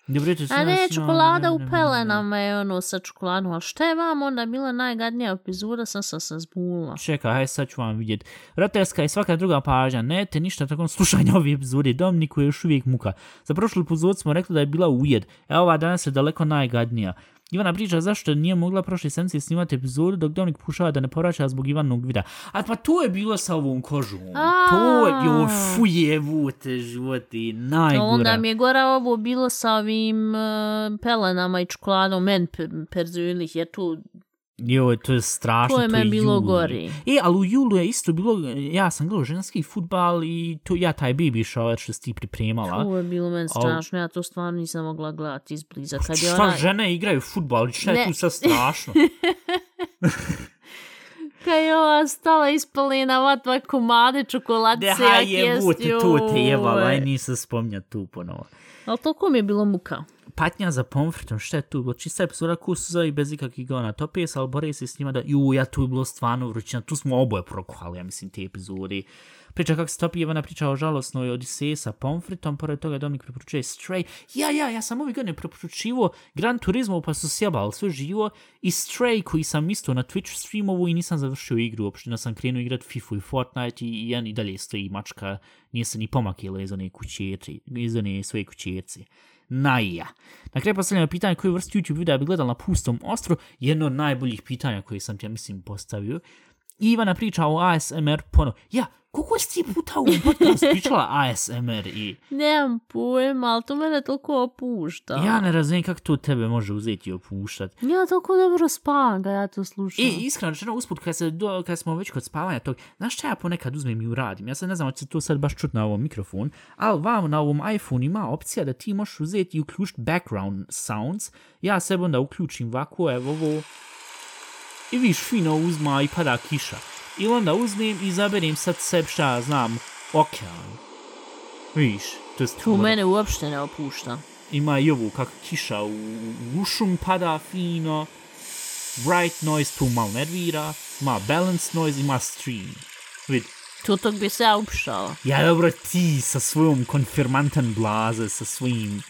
To A ne, čokolada u pelenama je ono sa čokoladom, ali šta je vam onda bila najgadnija epizoda, sam sam se zbunila. Čekaj, hajde sad ću vam vidjeti. Roterska i svaka druga pažnja, ne te ništa tako slušanja ove epizode, Dominiku je još uvijek muka. Za prošlu epizodu smo rekli da je bila ujed, a ova danas je daleko najgadnija. Ivana priča zašto nije mogla prošle sedmice snimati epizodu dok Dominik pušava da ne povraća zbog Ivanog videa. A pa to je bilo sa ovom kožom. A. To je, jo, fuje, vute, životi, najgora. Onda mi je gora ovo bilo sa ovim uh, pelenama i čokoladom, men pe, perzulih, jer tu Jo, to je strašno, To je meni bilo juli. gori. E, ali u julu je isto bilo, ja sam gledao ženski futbal i to ja taj baby shower što si ti pripremala. ovo je bilo meni strašno, ja to stvarno nisam mogla gledati izbliza. Kad je Šta ona, žene igraju futbal, šta je Ne. tu sad strašno? kad je ova stala ispalina vatva komade čokoladice, Deha jak je jest, vute, to te jevala, aj nisam spominjat tu ponovo. Ali toliko mi je bilo muka patnja za pomfritom, šta je tu bilo? Čista psura kusuza i bez ikakvih gona topijesa, ali bore se s njima da, ju, ja tu je bilo stvarno vrućina, tu smo oboje prokuhali, ja mislim, te epizode. Priča kako se topi Ivana priča o žalosnoj Odiseji sa pomfritom, pored toga Dominik preporučuje Stray. Ja, ja, ja sam ovih godine preporučivo Gran Turismo pa su sjebali sve živo i Stray koji sam isto na Twitch streamovu i nisam završio igru uopšte, da sam krenuo igrat FIFA i Fortnite i, i jedan i dalje stoji mačka, nije se ni pomakila iz one kućetri, iz one svoje kućerci. Naija. Na kraju postavljamo pitanje koju vrstu YouTube videa bi gledala na pustom ostru, jedno od najboljih pitanja koje sam ti, ja mislim, postavio. Ivana priča o ASMR pono. Ja, koliko si ti puta u podcastu pričala ASMR i... Nemam pojma, ali to mene toliko opušta. Ja ne razumijem kako to tebe može uzeti i opuštat. Ja toliko dobro spavam kad ja to slušam. I iskreno rečeno, usput, kad, se, do, kad smo već kod spavanja tog, znaš šta ja ponekad uzmem i uradim? Ja sad ne znam, će se to sad baš čut na ovom mikrofon, ali vam na ovom iPhone ima opcija da ti možeš uzeti i uključiti background sounds. Ja sebe onda uključim ovako, evo ovo, i viš fino uzma i pada kiša. I onda uzmem i zaberim sad seb šta znam, okean. Viš, to je Tu mene uopšte ne opušta. Ima i ovu kak kiša u, u ušum pada fino, bright noise tu mal nervira, ima balance noise, ima stream. Vid, Tu tog bi se ja upušala. ja dobro ti sa svojom konfirmantan blaze, sa svojim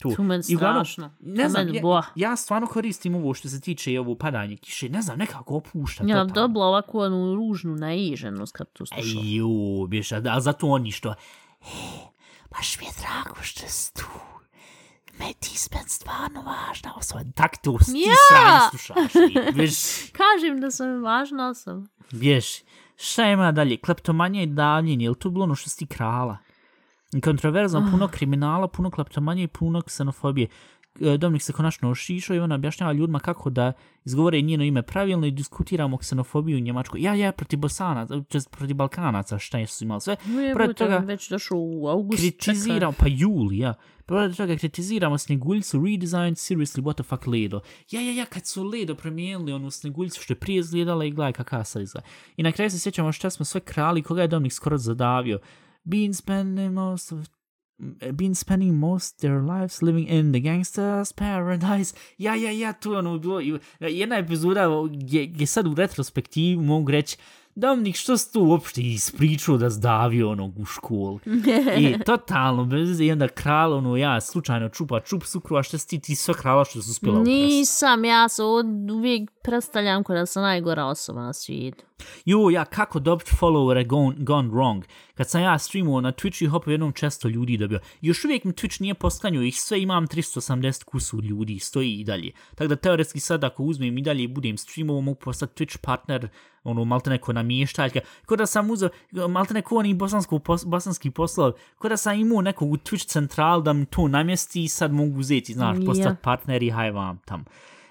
tu. Tu meni I uglavnom, strašno. Ne znam, meni ja, ja stvarno koristim ovo što se tiče i ovo padanje kiše, ne znam, nekako opušta Ja totalno. dobila ovako onu ružnu naiženost kad to slušala. Ej, ju, biš, a, a zato oni što, e, baš mi je drago što si tu. Me ti spet stvarno važna osoba. Tak to, ti Ja! slušaš. ti, Biš, Kažem da sam važna osoba. biš, šta ima dalje? Kleptomanija i davljenje, je li to bilo ono što si krala? Kontroverzno, puno kriminala, puno kleptomanije i puno ksenofobije. E, Dominik se konačno ošišao i on objašnjava ljudima kako da izgovore njeno ime pravilno i diskutiramo ksenofobiju u Njemačkoj. Ja, ja, protiv Bosanaca, protiv Balkanaca, šta su imali sve. Je, Pored budem toga već došao u august. kritiziramo, pa juli, ja. Pored toga kritiziramo Sneguljicu, redesign, seriously, what the fuck, Ledo. Ja, ja, ja, kad su Ledo promijenili onu Sneguljicu što je prije izgledala i gledaj kakav sad izgleda. I na kraju se sjećamo šta smo sve krali, koga je Dominik skoro zadavio. Been spending most of been spending most their lives living in the gangsters paradise. Ja, ja, ja, tu je ono bilo. Jedna epizoda gdje, gdje sad u retrospektivu mogu reći Dominik, što si tu uopšte ispričao da zdavio onog u školu? I totalno, bez i onda kralo, ono, ja slučajno čupa čup sukru, a što si ti, ti sve krala što su uspjela ukrasti? Nisam, ja se uvijek predstavljam kao da sam najgora osoba na svijetu. Jo, ja, kako dobiti followere gone, gone wrong. Kad sam ja streamuo na Twitchu i hopao jednom često ljudi dobio. Još uvijek mi Twitch nije poskanio ih sve, imam 380 kusu ljudi, stoji i dalje. Tako da teoretski sad ako uzmem i dalje i budem streamovo, mogu postati Twitch partner, ono, malte neko namještaljka. Ko da sam uzeo, malte neko oni bosansko, pos, bosanski poslov, ko da sam imao nekog u Twitch central da mi to namjesti i sad mogu uzeti, znaš, postati partner i haj vam tam.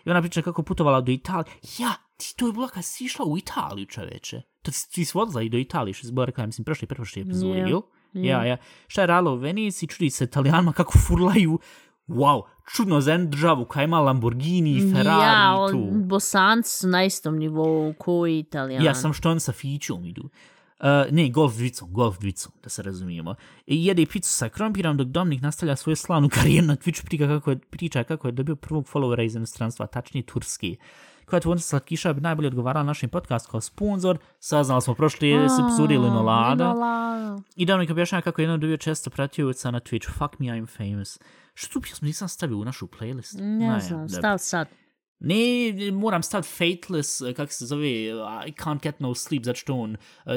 I ona priča kako putovala do Italije. Ja, ti to je bilo kad si išla u Italiju, čoveče. To ti, ti si odla i do Italije, što si bila rekla, ja mislim, prošli, prošli epizode, Ja. jel? Ja, ja. Šta je radila u Veneciji, čudi se italijanima kako furlaju. Wow, čudno za jednu državu koja ima Lamborghini i Ferrari ja, i tu. on, bosanci su na istom nivou koji italijani. Ja sam što on sa fićom idu. Uh, ne, golf dvicom, golf dvicom, da se razumijemo. I jede picu sa krompirom dok Dominik nastavlja svoju slavnu karijeru na Twitch priča kako je, priča kako je dobio prvog followera iz inostranstva, tačnije Turski. Koja tvornica slatkiša bi najbolje odgovarala našem podcast kao sponsor. Saznali smo prošli epizode Linolada. Linolada. I Dominik objašnjava kako je jedno dobio često pratioca na Twitch. Fuck me, I'm famous. Što tu pjesmu nisam stavio u našu playlist? Ne znam, dobro. stav sad. Ne, moram staviti Fateless, eh, kako se zove, uh, I can't get no sleep, zato što on uh,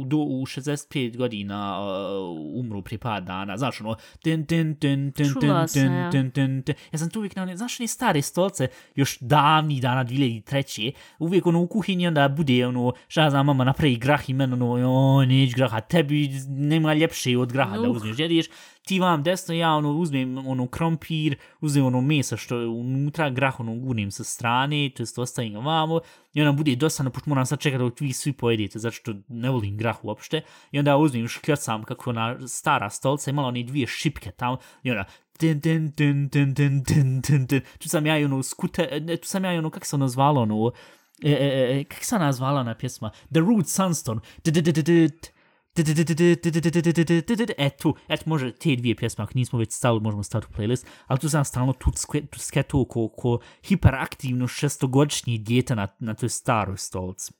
u, do, u 65 godina uh, umru prije par dana, znaš ono, tin, tin, tin, tin, tin, Čula sam, tin, ja. tin, tin, tin. Ja sam tu uvijek na one, znaš one stare stolce, još davnih dana 2003. Uvijek ono u kuhinji onda bude ono, šta znam, mama napravi grah i meni ono, joj, neć graha, tebi nema ljepše od graha da Uh. uzmeš, jedeš, ti vam desno, ja ono uzmem ono krompir, uzmem ono mesa što je unutra, grah ono gunim sa strane, to jest ostavim ga vamo, i onda bude dosadno, pošto moram sad čekati dok vi svi pojedete, zato što ne volim grah uopšte, i onda uzmem škljocam kako ona stara stolca, imala one dvije šipke tamo, i onda ten ten ten ten ten ten ten ten. Tu sam ja i ono skute, ne, tu sam ja i ono, kako se ono zvalo, ono, e, e, e, e kako se ona zvala na pjesma, The Root Sunstone, E tu, eto može te dvije pjesme, ako nismo već stavili, možemo staviti u playlist, ali tu sam stalno tu sketu ko, ko hiperaktivno šestogodišnji djeta na, na toj staroj stolci.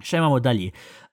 Šta imamo dalje?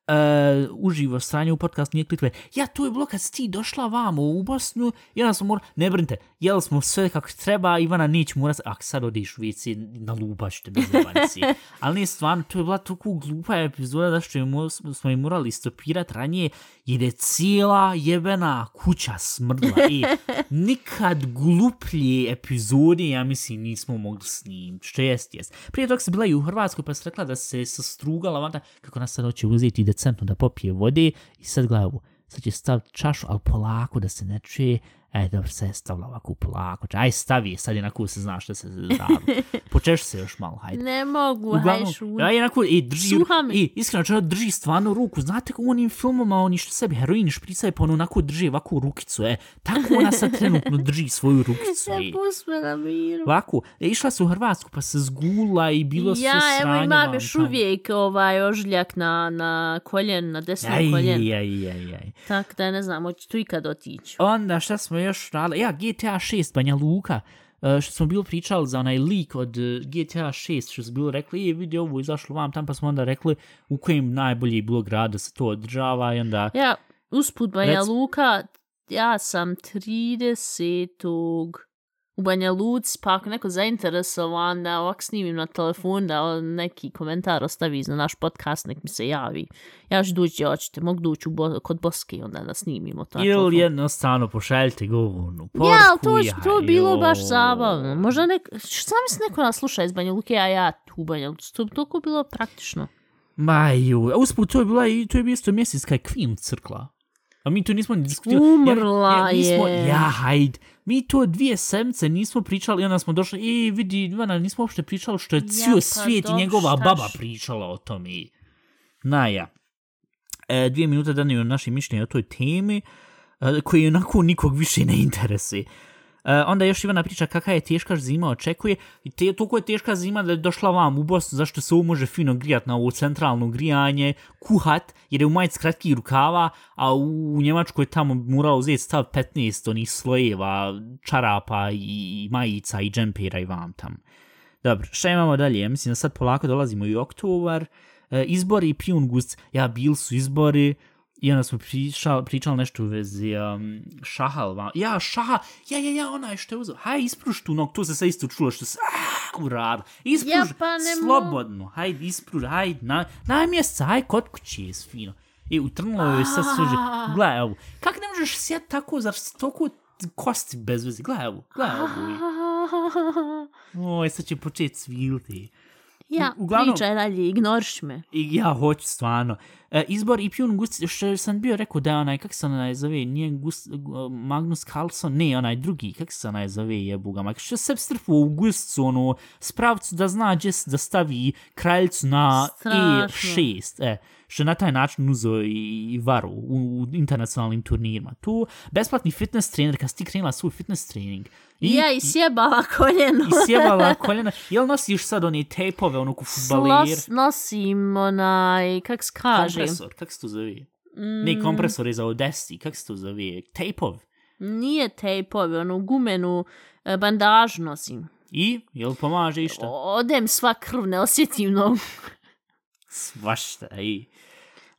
Uh, uživo stranje u podcast nije klitve. Ja, tu je bilo kad si ti došla vamo u Bosnu i onda smo mora... Ne brinite, jeli smo sve kako treba, Ivana nić mora... Ah, sad odiš u vici, na lubaš te bez jebanci. Ali nije stvarno, to je bila toliko glupa epizoda da što je mo, smo im morali stopirati ranije jer je cijela jebena kuća smrdla. I nikad gluplje epizode, ja mislim, nismo mogli snimiti. Što jest, jest. Prije tog se bila i u Hrvatskoj pa se rekla da se sastrugala, vanda, kako nas sad hoće uzeti da decentno da popije vode i sad glavu. sad će staviti čašu, ali polako da se ne čuje, E, dobro, se je stavila ovako polako. Aj, stavi, sad je na se zna što se radi. Počeš se još malo, hajde. Ne mogu, hajde šu. Ja, jednako, i drži, i iskreno, čovjek drži stvarno ruku. Znate kako u onim filmama, oni što sebi heroini špricaju, pa ono onako drži ovakvu rukicu, e. Tako ona sad trenutno drži svoju rukicu. Ja pusme na miru. Ovako, e, išla su u Hrvatsku, pa se zgula i bilo ja, sranje. Ja, evo imam još uvijek ovaj ožljak na, na koljen, na desnom koljen. Aj, aj, aj, aj. Tako da ne znam, hoću tu ikad otići. Onda, šta smo još radili? Ja, GTA 6, Banja Luka, uh, što smo bilo pričali za onaj lik od uh, GTA 6, što smo bilo rekli, je vidi ovo izašlo vam tam, pa smo onda rekli u kojem najbolji bilo grad da se to održava i onda... Ja, usput Banja Rec... Luka, ja sam 30 u Banja Luci, pa ako neko zainteresovan da ovak snimim na telefon, da neki komentar ostavi za naš podcast, nek mi se javi. Ja ću dući, hoćete, mogu dući bo kod Boske onda da snimimo to. Ili jednostavno pošaljite govornu porku. Ja, to, je, to bilo baš zabavno. Možda nek, šta misli neko nas sluša iz Banja Luke, a ja tu u Banja Luci. To, to bilo praktično. Maju, usput, to je bila i to je bio isto mjesec kaj Kvim crkla. A mi tu nismo ni diskutirali. Umrla ja, ja, nismo, je. Ja, hajde. Mi to dvije semce nismo pričali i onda smo došli, i vidi, Ivana, nismo uopšte pričali što je cijel ja, svijet i njegova štaš. baba pričala o tome. Naja. E, dvije minute daniju naše mišljenje o toj temi, e, koji onako nikog više ne interesuje. E, onda još Ivana priča kakva je teška zima očekuje. I te, toliko je teška zima da je došla vam u Bosnu zašto se ovo može fino grijat na ovo centralno grijanje, kuhat, jer je u majic kratkih rukava, a u, u Njemačkoj tamo moralo uzeti stav 15 onih slojeva, čarapa i majica i džempera i vam tam. Dobro, šta imamo dalje? Ja mislim da sad polako dolazimo i oktobar. E, izbori i pijun gust. Ja, bil su izbori. I onda smo pričali, pričali nešto u vezi um, šahal. Ja, šaha, ja, ja, ja, onaj što je uzao. Haj, ispruž tu nog, tu se sve isto čulo što se ah, uradilo. Ispruž, ja, pa slobodno, hajde, ispruž, hajde, na, na mjeseca, hajde, kod kuće je fino. I utrnulo je sad suđe. Gledaj ovo, kak ne možeš sjeti tako, zar si toliko kosti bez veze? Gledaj ovo, gledaj ovo. Oj, sad će početi sviliti. Ja, Uglavnom, pričaj dalje, ignoriš me. I ja hoću stvarno. E, izbor i Pjun Gust, što sam bio rekao da je onaj, kak se onaj zove, nije Gust, Magnus Carlson, ne, onaj drugi, kak se onaj zove, jebuga, mak, što se strfu u Gustcu, ono, spravcu da zna gdje da stavi kraljicu na E6, e, što na taj način uzo i varu u, u internacionalnim turnirima. Tu, besplatni fitness trener, kad si ti krenula svoj fitness trening, I, ja, i sjebala koljeno. I sjebala koljeno. Jel nosiš sad one tejpove, ono ku futbalir? Nosim onaj, kak se kaže? Kompresor, kak se to zove? Mm. Ne, kompresor je za odesti, kak se to zove? Tejpov? Nije tejpove, ono gumenu e, bandaž nosim. I? Jel pomaže išta? Odem sva krv, ne osjetim no. Svašta, i...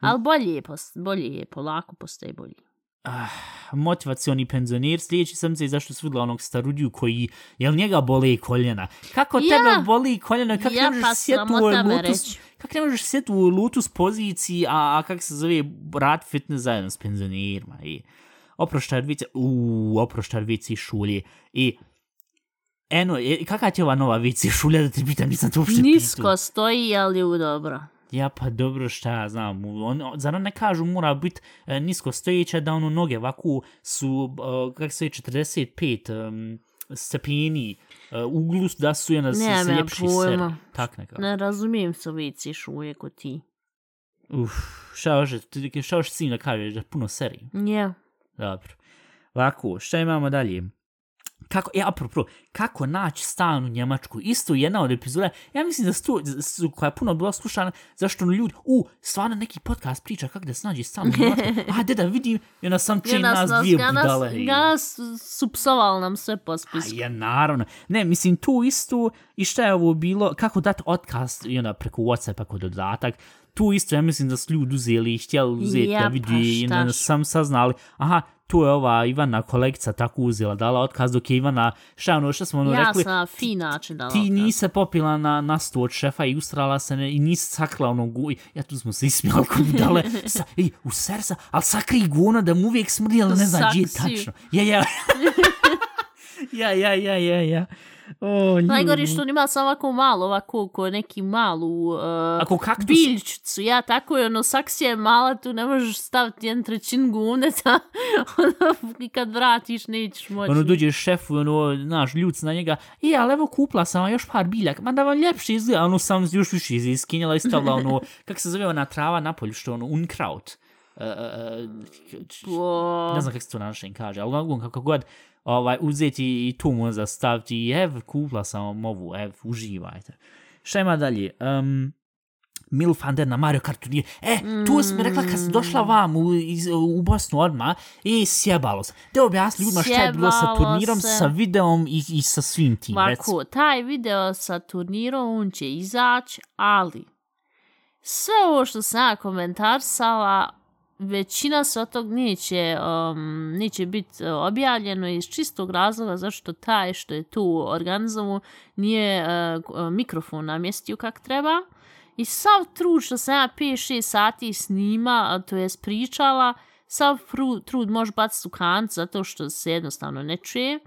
Ali bolje je, bolje je, polako postaje bolje uh, motivacioni penzioner, sljedeći sam se zašto su vidjela onog starudiju koji, jel njega boli koljena? Kako ja. tebe boli koljena? Kako ja, ne možeš pa sjeti u Lotus? Kako ne možeš sjeti u Lotus poziciji, a, a kako se zove rad fitness zajedno s penzionerima? I oproštaj vice, uuu, oproštaj vice šulje. I Eno, kakva će ova nova vici šulja da te pitam, nisam to uopšte Nisko pitu. stoji, ali u dobro. Ja pa dobro šta ja znam, on, zar ne kažu mora biti e, nisko stojeća da ono noge ovako su, e, kako se je, 45 um, stepeni e, uglu da su jedna se, se ljepši ser. Tak nekako. Ne razumijem se viciš uvijek od ti. Uf, šta još, šta još si da kažeš, da puno seri? Ja. Yeah. Dobro. Ovako, šta imamo dalje? Kako, ja, apropo, kako naći stan u Njemačku, isto jedna od epizoda, ja mislim da su, su koja je puno bila slušana, zašto ono ljudi, u, stvarno neki podcast priča kako da se nađe stan u Njemačku, a da da vidim, i onda sam čin nas, nas dvije budale. Ganas su psovali nam sve po spisku. A ja, naravno. Ne, mislim, tu isto, i šta je ovo bilo, kako dati otkaz, i onda preko Whatsappa kod dodatak, tu isto, ja mislim da su ljudi uzeli i htjeli uzeti ja, da vidi, pa i onda sam saznali, aha, tu je ova Ivana kolekcija tako uzela, dala otkaz, dok je Ivana, šta ono, šta smo ono ja rekli? Ja sam fin način dala Ti nisi popila na, na sto od šefa i ustrala se ne, i nisi sakla ono guj. Ja tu smo se ismijali kod dale, sa, ej, u sersa, ali sakri guna da mu uvijek smrdi, ali ne znam gdje tačno. Ja, ja. ja, ja, ja, ja, ja. Oh, Najgore što on ima samo ovako malo, ovako ko neki malu uh, Ako kaktus... biljčicu. Ja, tako je, ono, saksija je mala, tu ne možeš staviti jedan trećin guneta. ono, kad vratiš, nećeš moći. Ono, dođe šefu, ono, naš ljuc na njega. I, ali evo, kupla sam još par biljaka. Ma da vam ljepše izgleda. Ono, sam još više iziskinjala i stavila, ono, kak se zove ona trava na polju, što ono, unkraut. Uh, uh, ne znam kako se to na našem kaže, ali kako god, ovaj, uzeti i tu možda staviti i ev, kupla sam ovu, ev, uživajte. Šta ima dalje? Um, Milf Ander na Mario Kart turnir. E, tu sam mi rekla kad sam došla vam u, iz, u Bosnu odma i sjebalo se. Da objasni ljudima šta je bilo sa turnirom, se. sa videom i, i sa svim tim. Mako, taj video sa turnirom, on će izaći, ali sve ovo što sam ja komentarsala, većina se od tog neće, um, neće biti uh, objavljeno iz čistog razloga zašto taj što je tu organizovo nije uh, mikrofon namjestio kak treba. I sav trud što sam ja 5-6 sati snima, to je pričala, sav trud može baciti u kanc zato što se jednostavno ne čuje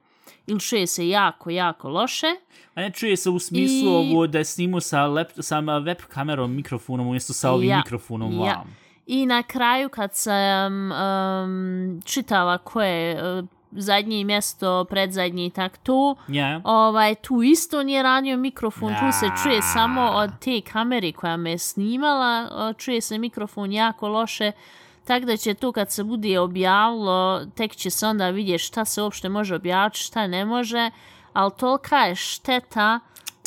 ili čuje se jako, jako loše. A ne čuje se u smislu I... ovo da je snimu sa, lep, sa web kamerom, mikrofonom, umjesto sa ovim ja, mikrofonom ja. vam. I na kraju kad sam um, čitala koje uh, zadnje mjesto, predzadnje i tak to, yeah. ovaj, tu isto nije radio mikrofon, tu se čuje samo od te kamere koja me snimala, čuje se mikrofon jako loše, tako da će to kad se bude objavilo, tek će se onda vidjeti šta se uopšte može objaviti, šta ne može, ali tolika je šteta,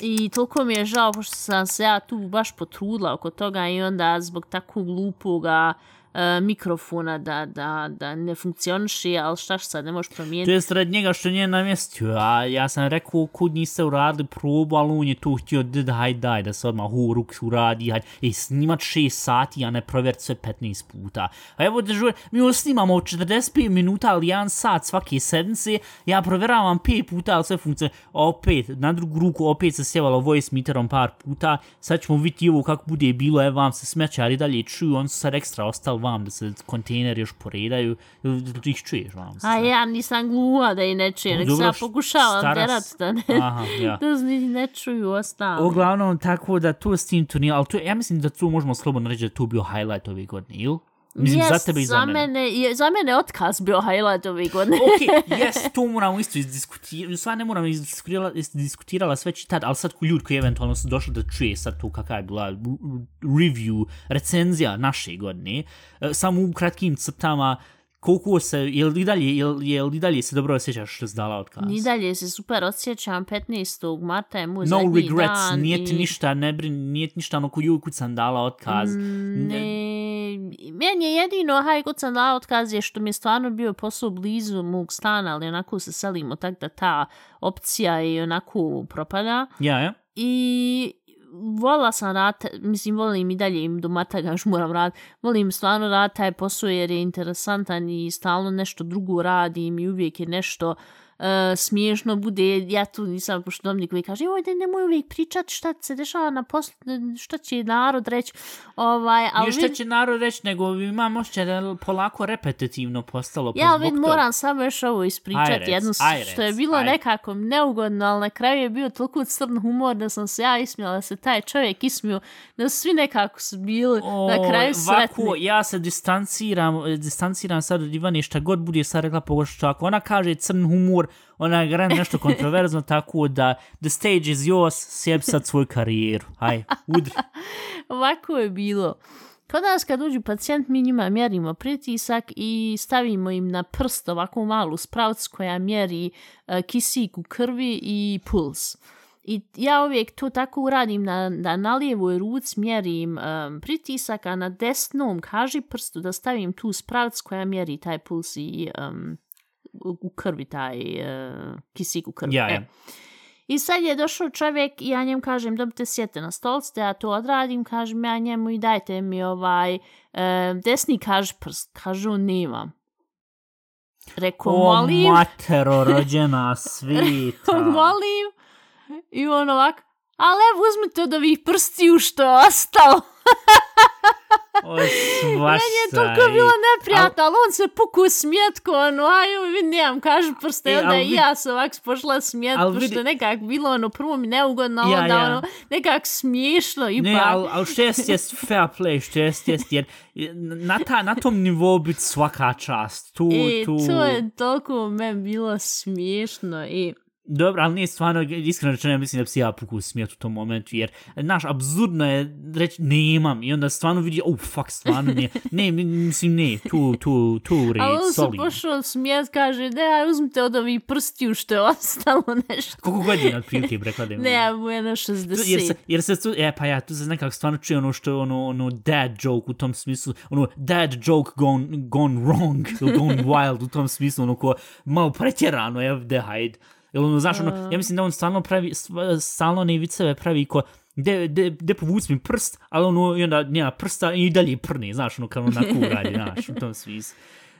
I toliko mi je žao, pošto sam se ja tu baš potrudila oko toga i onda zbog takvog glupoga E, mikrofona da, da, da ne funkcioniši, ali šta sad ne možeš promijeniti. To je sred njega što nije namjestio, a ja sam rekao kud niste uradili probu, ali on je tu htio da hajde daj da se odmah u ruk uradi, hajde, i snimat 6 sati, a ne provjeriti sve 15 puta. A evo da mi ovo snimamo 45 minuta, ali 1 sat svake sedmice, ja provjeravam 5 puta, ali sve funkcije, opet, na drugu ruku, opet se sjevalo voice meterom par puta, sad ćemo vidjeti ovo kako bude bilo, evo vam se smećari dalje čuju, on su sad ekstra ostali vam da se kontejneri još poredaju, da ih čuješ vam se. A ja nisam gluha da i ne čuje, nek ja pokušavam derat da ne, Aha, ja. da ne čuju ostalo. Uglavnom, tako da to s tim turnijom, ali to, ja mislim da tu možemo slobodno reći da to bio highlight ove godine, ili? Mislim, yes, za tebe i za, za mene. mene. Za mene otkaz bio highlight ove godine. ok, yes, to moramo isto izdiskutirati. Sva ne moramo izdiskutirala, izdiskutirala sve čitati, ali sad ljudi koji eventualno su došli da čuje sad to kakva je bila review, recenzija naše godine, e, samo u kratkim crtama, koliko se, je li dalje, je li, je li dalje se dobro osjećaš što si dala otkaz? Ni dalje se super osjećam, 15. marta je moj no zadnji regrets, dan. nije ti i... ništa, ne brin, nije ti ništa ono koju kud sam dala otkaz. Mm, ne, meni je jedino, haj, kod sam dala otkaz je što mi je stvarno bio posao blizu mog stana, ali onako se selimo tak da ta opcija je onako propada. Ja, ja. I volila sam rad, mislim, volim i dalje im do mataga još moram rad, volim stvarno rad taj posao jer je interesantan i stalno nešto drugo radim i uvijek je nešto uh, uh, smiješno bude, ja tu nisam poštovnik koji kaže, oj, nemoj uvijek pričati šta se dešava na poslu, šta će narod reći. Ovaj, ali Nije šta će narod reći, nego imam ošće da polako repetitivno postalo. Ja, ali moram samo još ovo ispričati, jedno što je bilo ajrec. nekako neugodno, ali na kraju je bio toliko crn humor da sam se ja ismijala, da se taj čovjek ismio, da svi nekako su bili o, na kraju sretni. Ovako, ja se distanciram, distanciram sad od Ivane šta god bude sad rekla pogošto, ako ona kaže crn humor, ona je gran nešto kontroverzno, tako da the stage is yours, sjeb sad svoju karijeru. Haj, udri. Ovako je bilo. Kod nas kad uđu pacijent, mi njima mjerimo pritisak i stavimo im na prst ovakvu malu spravcu koja mjeri eh, uh, kisik u krvi i puls. I ja uvijek to tako uradim da na, na lijevoj ruci mjerim um, pritisak, a na desnom kaži prstu da stavim tu spravcu koja mjeri taj puls i um, u, krvi, taj uh, kisik u krvi. Ja, ja. E. I sad je došao čovjek i ja njem kažem dobite sjete na stolcu, da ja to odradim, kažem ja njemu i dajte mi ovaj e, desni kaž prst, kažu nemam. Rekao, O, molim, matero, rođena svita. molim, i on ovak, ali evo uzmite od ovih prstiju što je ostalo. O. Meni je toliko bilo neprijatno, ali on se puku smijet ko ono, aj, nemam, kažu prste, E, e, onda i ja se ovak spošla smijet, al pošto vidi- nekak bilo ono prvo mi neugodno, Ja, onda ja. ono nekak smiješno ipak. Ne, ali al šest jest fair play, šest jest, jer na, ta, na tom nivou biti svaka čast. Tu, I tu... to je toliko meni bilo smiješno i Dobro, ali nije stvarno, iskreno rečeno, ja mislim da bi se ja puku smijet u tom momentu, jer, znaš, absurdno je reći, nemam, i onda stvarno vidi, oh, fuck, stvarno nije, ne, mislim, ne, tu, tu, tu, red, Ali on se pošao smijet, kaže, ne, aj uzmite od ovih prstiju što je ostalo nešto. Koliko godina, otprilike, prekladem? Ne, ja mu je na Tu- 60. jer se, jer se tu, e, pa ja, tu se nekako stvarno čuje ono što je ono, ono dad joke u tom smislu, ono dad joke gone, gone wrong, gone wild u tom smislu, ono ko malo pretjerano je ovdje, hajde. Jer ono, znaš, ono, ja mislim da on stalno pravi, sv- stalno ne viceve pravi ko, de, de, de povuci mi prst, ali ono, i onda nema prsta i dalje prni, znaš, ono, kad on onako radi, znaš, u tom smislu.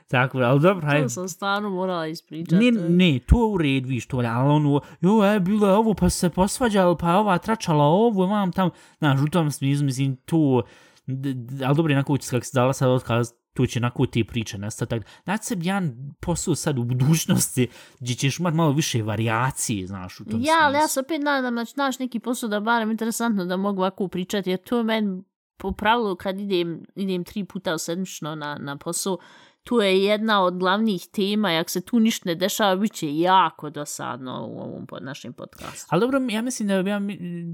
Tako, ali dobro, hajde. To sam stvarno morala ispričati. Ne, ne, to je u redu, viš to, ali ono, jo, je, bilo je ovo, pa se posvađali, pa je ova tračala ovo, vam tam, znaš, u tom smislu, mislim, to, ali dobro, jednako će, kako se dala sad otkaz, tu će onako te priče nastati. tako. Znači se jedan posao sad u budućnosti, gdje ćeš imat malo više variacije, znaš, u tom Ja, ali ja se opet nadam da će naš neki posao da barem interesantno da mogu ovako pričati, jer to je meni po pravilu kad idem, idem tri puta sedmično na, na posao, tu je jedna od glavnih tema, jak se tu ništa ne dešava, bit će jako dosadno u ovom pod našem podcastu. Ali dobro, ja mislim da bi ja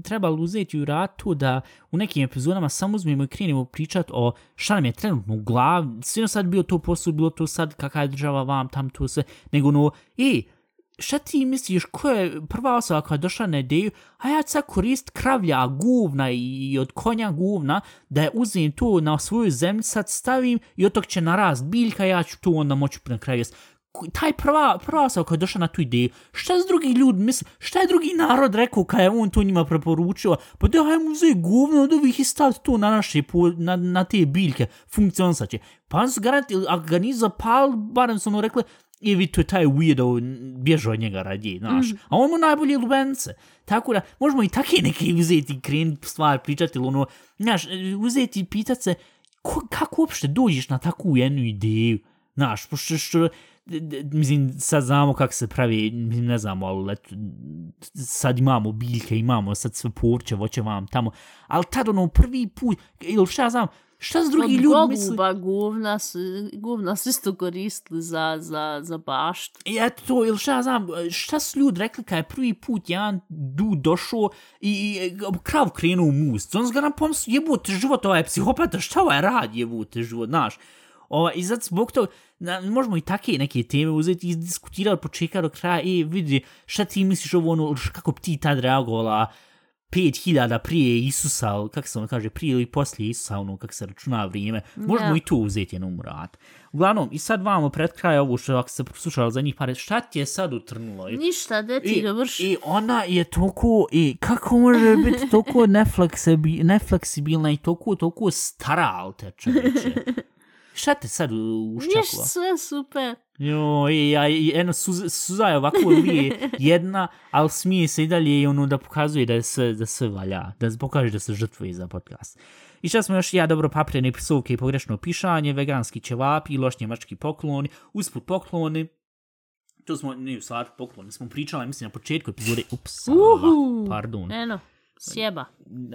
trebalo uzeti u ratu da u nekim epizodama samo uzmemo i krenemo pričat o šta nam je trenutno u glavi. sve sad bio to posao, bilo to sad kakva je država vam, tam to sve, nego no, ej, šta ti misliš, ko je prva osoba koja je došla na ideju, a ja sad korist kravlja guvna i od konja guvna, da je uzim tu na svoju zemlju, sad stavim i od tog će narast biljka, ja ću to onda moću na kraju jest taj prva, prva osoba koja je došla na tu ideju, šta s drugi ljudi misle, šta je drugi narod rekao kada je on to njima preporučio, pa da hajmo uzeti govno od ovih i staviti to na naše, po, na, na te biljke, funkcionisat će. Pa oni su garanti, ako ga nisu zapali, barem su ono rekli, i vi to je taj weirdo, bježao od njega radije, znaš. Mm. A on mu najbolje lubence. Tako da, možemo i take neke uzeti, krenuti stvari pričati, ili ono, znaš, uzeti i pitat se, ko, kako uopšte dođeš na takvu jednu ideju, znaš, pošto što, d- mislim, sad znamo kako se pravi, mislim, ne znamo, ali let, sad imamo biljke, imamo sad sve porće, voće vam tamo, ali tad ono prvi put, ili šta znam, šta s drugi Od ljudi misle? goluba guvna, su, guvna su isto koristili za, za, za baštu. I eto to, ili šta znam, šta su ljudi rekli kad je prvi put jedan du došao i, i krav krenuo u must. On su ga nam pomisli, jebote život, ovaj psihopata, šta ovaj radi, jebote život, znaš. Ova, I sad zbog toga, na, možemo i take neke teme uzeti i diskutirati početka do kraja, i vidi, šta ti misliš ovo, ono, kako bi ti tad reagovala 5000 prije Isusa, kako se ono kaže, prije ili poslije Isusa, ono, kako se računa vrijeme. Možemo Ja. i tu uzeti jednom rad. Uglavnom, i sad vamo pred kraj ovo što ako ste slušali za njih pare, šta ti je sad utrnulo? I, Ništa, de ti ga vrši. I ona je toliko, i kako može biti toliko nefleksibi, nefleksibilna i toliko, toliko stara, al te čoveče. Šta te sad u- Ništa, uščaklo? sve super. Jo, i, ja, i eno suza, suza je ovako lije jedna, ali smije se i dalje i ono da pokazuje da sve, da sve valja, da se pokaže da se žrtvuje za podcast. I šta smo još ja dobro paprene psovke i pogrešno pišanje, veganski ćevapi, loš njemački pokloni, usput pokloni, to smo, ne u stvari pokloni, smo pričali, mislim, na početku epizode, ups, Uhu. pardon, Eno, sjeba.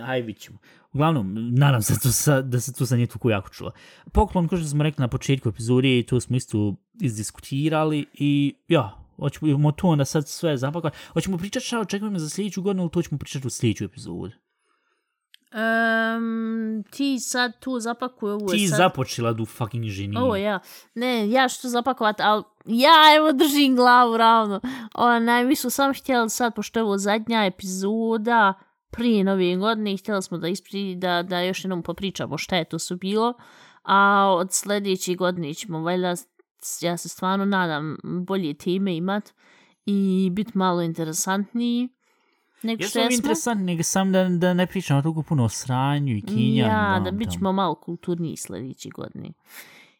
aj vidit ćemo. Uglavnom, nadam se to sa, da se tu sa nije toliko jako čulo. Poklon, kao što smo rekli na početku epizode, to smo isto izdiskutirali i ja, hoćemo to onda sad sve zapakati. Hoćemo pričati šta očekujemo za sljedeću godinu ili to ćemo pričati u sljedeću epizodu? Um, ti sad tu zapakuj ovo. Ti sad... započela du fucking ženi. Ovo ja. Ne, ja što zapakovat, ali ja evo držim glavu ravno. Onaj, mi su sam htjeli sad, pošto je ovo zadnja epizoda prije nove godine, htjeli smo da ispri, da, da još jednom popričamo šta je to su bilo. A od sljedeće godine ćemo, valjda, ja se stvarno nadam, bolje teme imat i biti malo interesantniji. Nego Ja što sam jesmo. interesant, nego sam da, da ne pričamo toliko puno o sranju i kinjanju. Ja, da bit ćemo malo kulturniji sljedeći godini.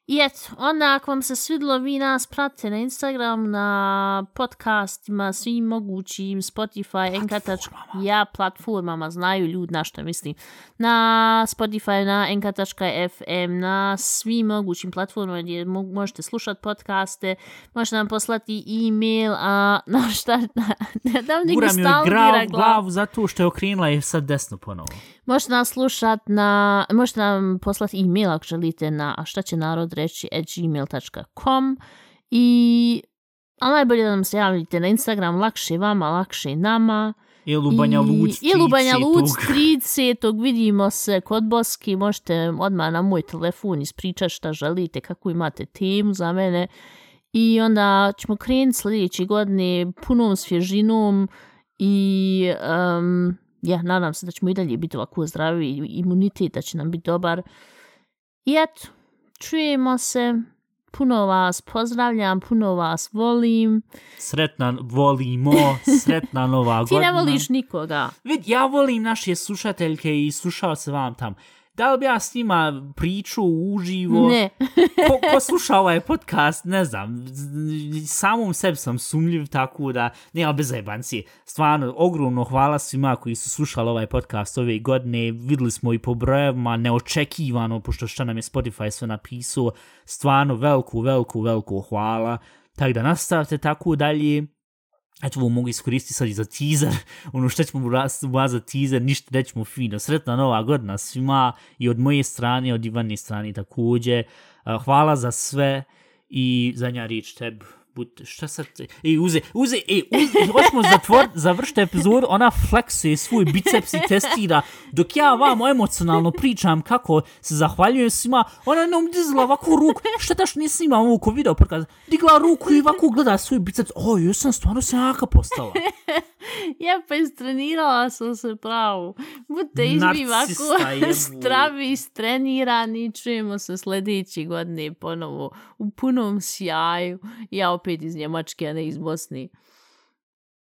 I eto, onda ako vam se svidlo, vi nas pratite na Instagram, na podcastima, svim mogućim, Spotify, Enka.com, ja, platformama, znaju ljudi na što mislim. Na Spotify, na Enka.fm, na svim mogućim platformama gdje mo- možete slušati podcaste, možete nam poslati e-mail, a na šta, na, ne dam nigdje Guram joj stalno grav, dira glavu. zato što je okrenula je sad desno ponovo. Možete nas slušat na, možete nam poslati e-mail ako želite na a šta će narod reći at gmail.com i a najbolje da nam se javite na Instagram, lakše vama, lakše nama. Ili u Banja Luc, Ili u Banja 30. Luc 30. vidimo se kod Boski, možete odmah na moj telefon ispričati šta želite, kako imate temu za mene. I onda ćemo krenuti sljedeće godine punom svježinom i um, ja, nadam se da ćemo i dalje biti ovako zdravi i imunitet da će nam biti dobar. I eto, čujemo se, puno vas pozdravljam, puno vas volim. Sretna volimo, sretna nova Ti godina. ne voliš nikoga. Vid, ja volim naše slušateljke i slušalce vam tam. Da li bi ja s njima priču uživo? Ne. ko, ko sluša ovaj podcast, ne znam, samom sebi sam sumljiv, tako da, nema bez zajebancije. Stvarno, ogromno hvala svima koji su slušali ovaj podcast ove godine, videli smo i po brojevima, neočekivano, pošto šta nam je Spotify sve napisao, stvarno veliku, veliku, veliku hvala. Tako da nastavite tako dalje. Eto, ovo mogu iskoristiti sad i za teaser, ono što ćemo raz- za teaser, ništa nećemo fino. Sretna nova godina svima i od moje strane, od Ivane strane također. Hvala za sve i zadnja riječ tebi. Bud, šta sad? E, uze, uze, e, uze, hoćemo zatvor, završiti epizodu, ona fleksuje svoj biceps i testira. Dok ja vam emocionalno pričam kako se zahvaljujem svima, ona nam dizla ovako ruku. Šta taš nisam imao ovo ko video podcast? Digla ruku i ovako gleda svoj biceps. O, joj sam stvarno se jaka postala. Ja pa istrenirala sam se pravo. Budite izbi ovako stravi, istrenirani. Čujemo se sljedeće godine ponovo u punom sjaju. Ja opet iz Njemačke, a ne iz Bosne.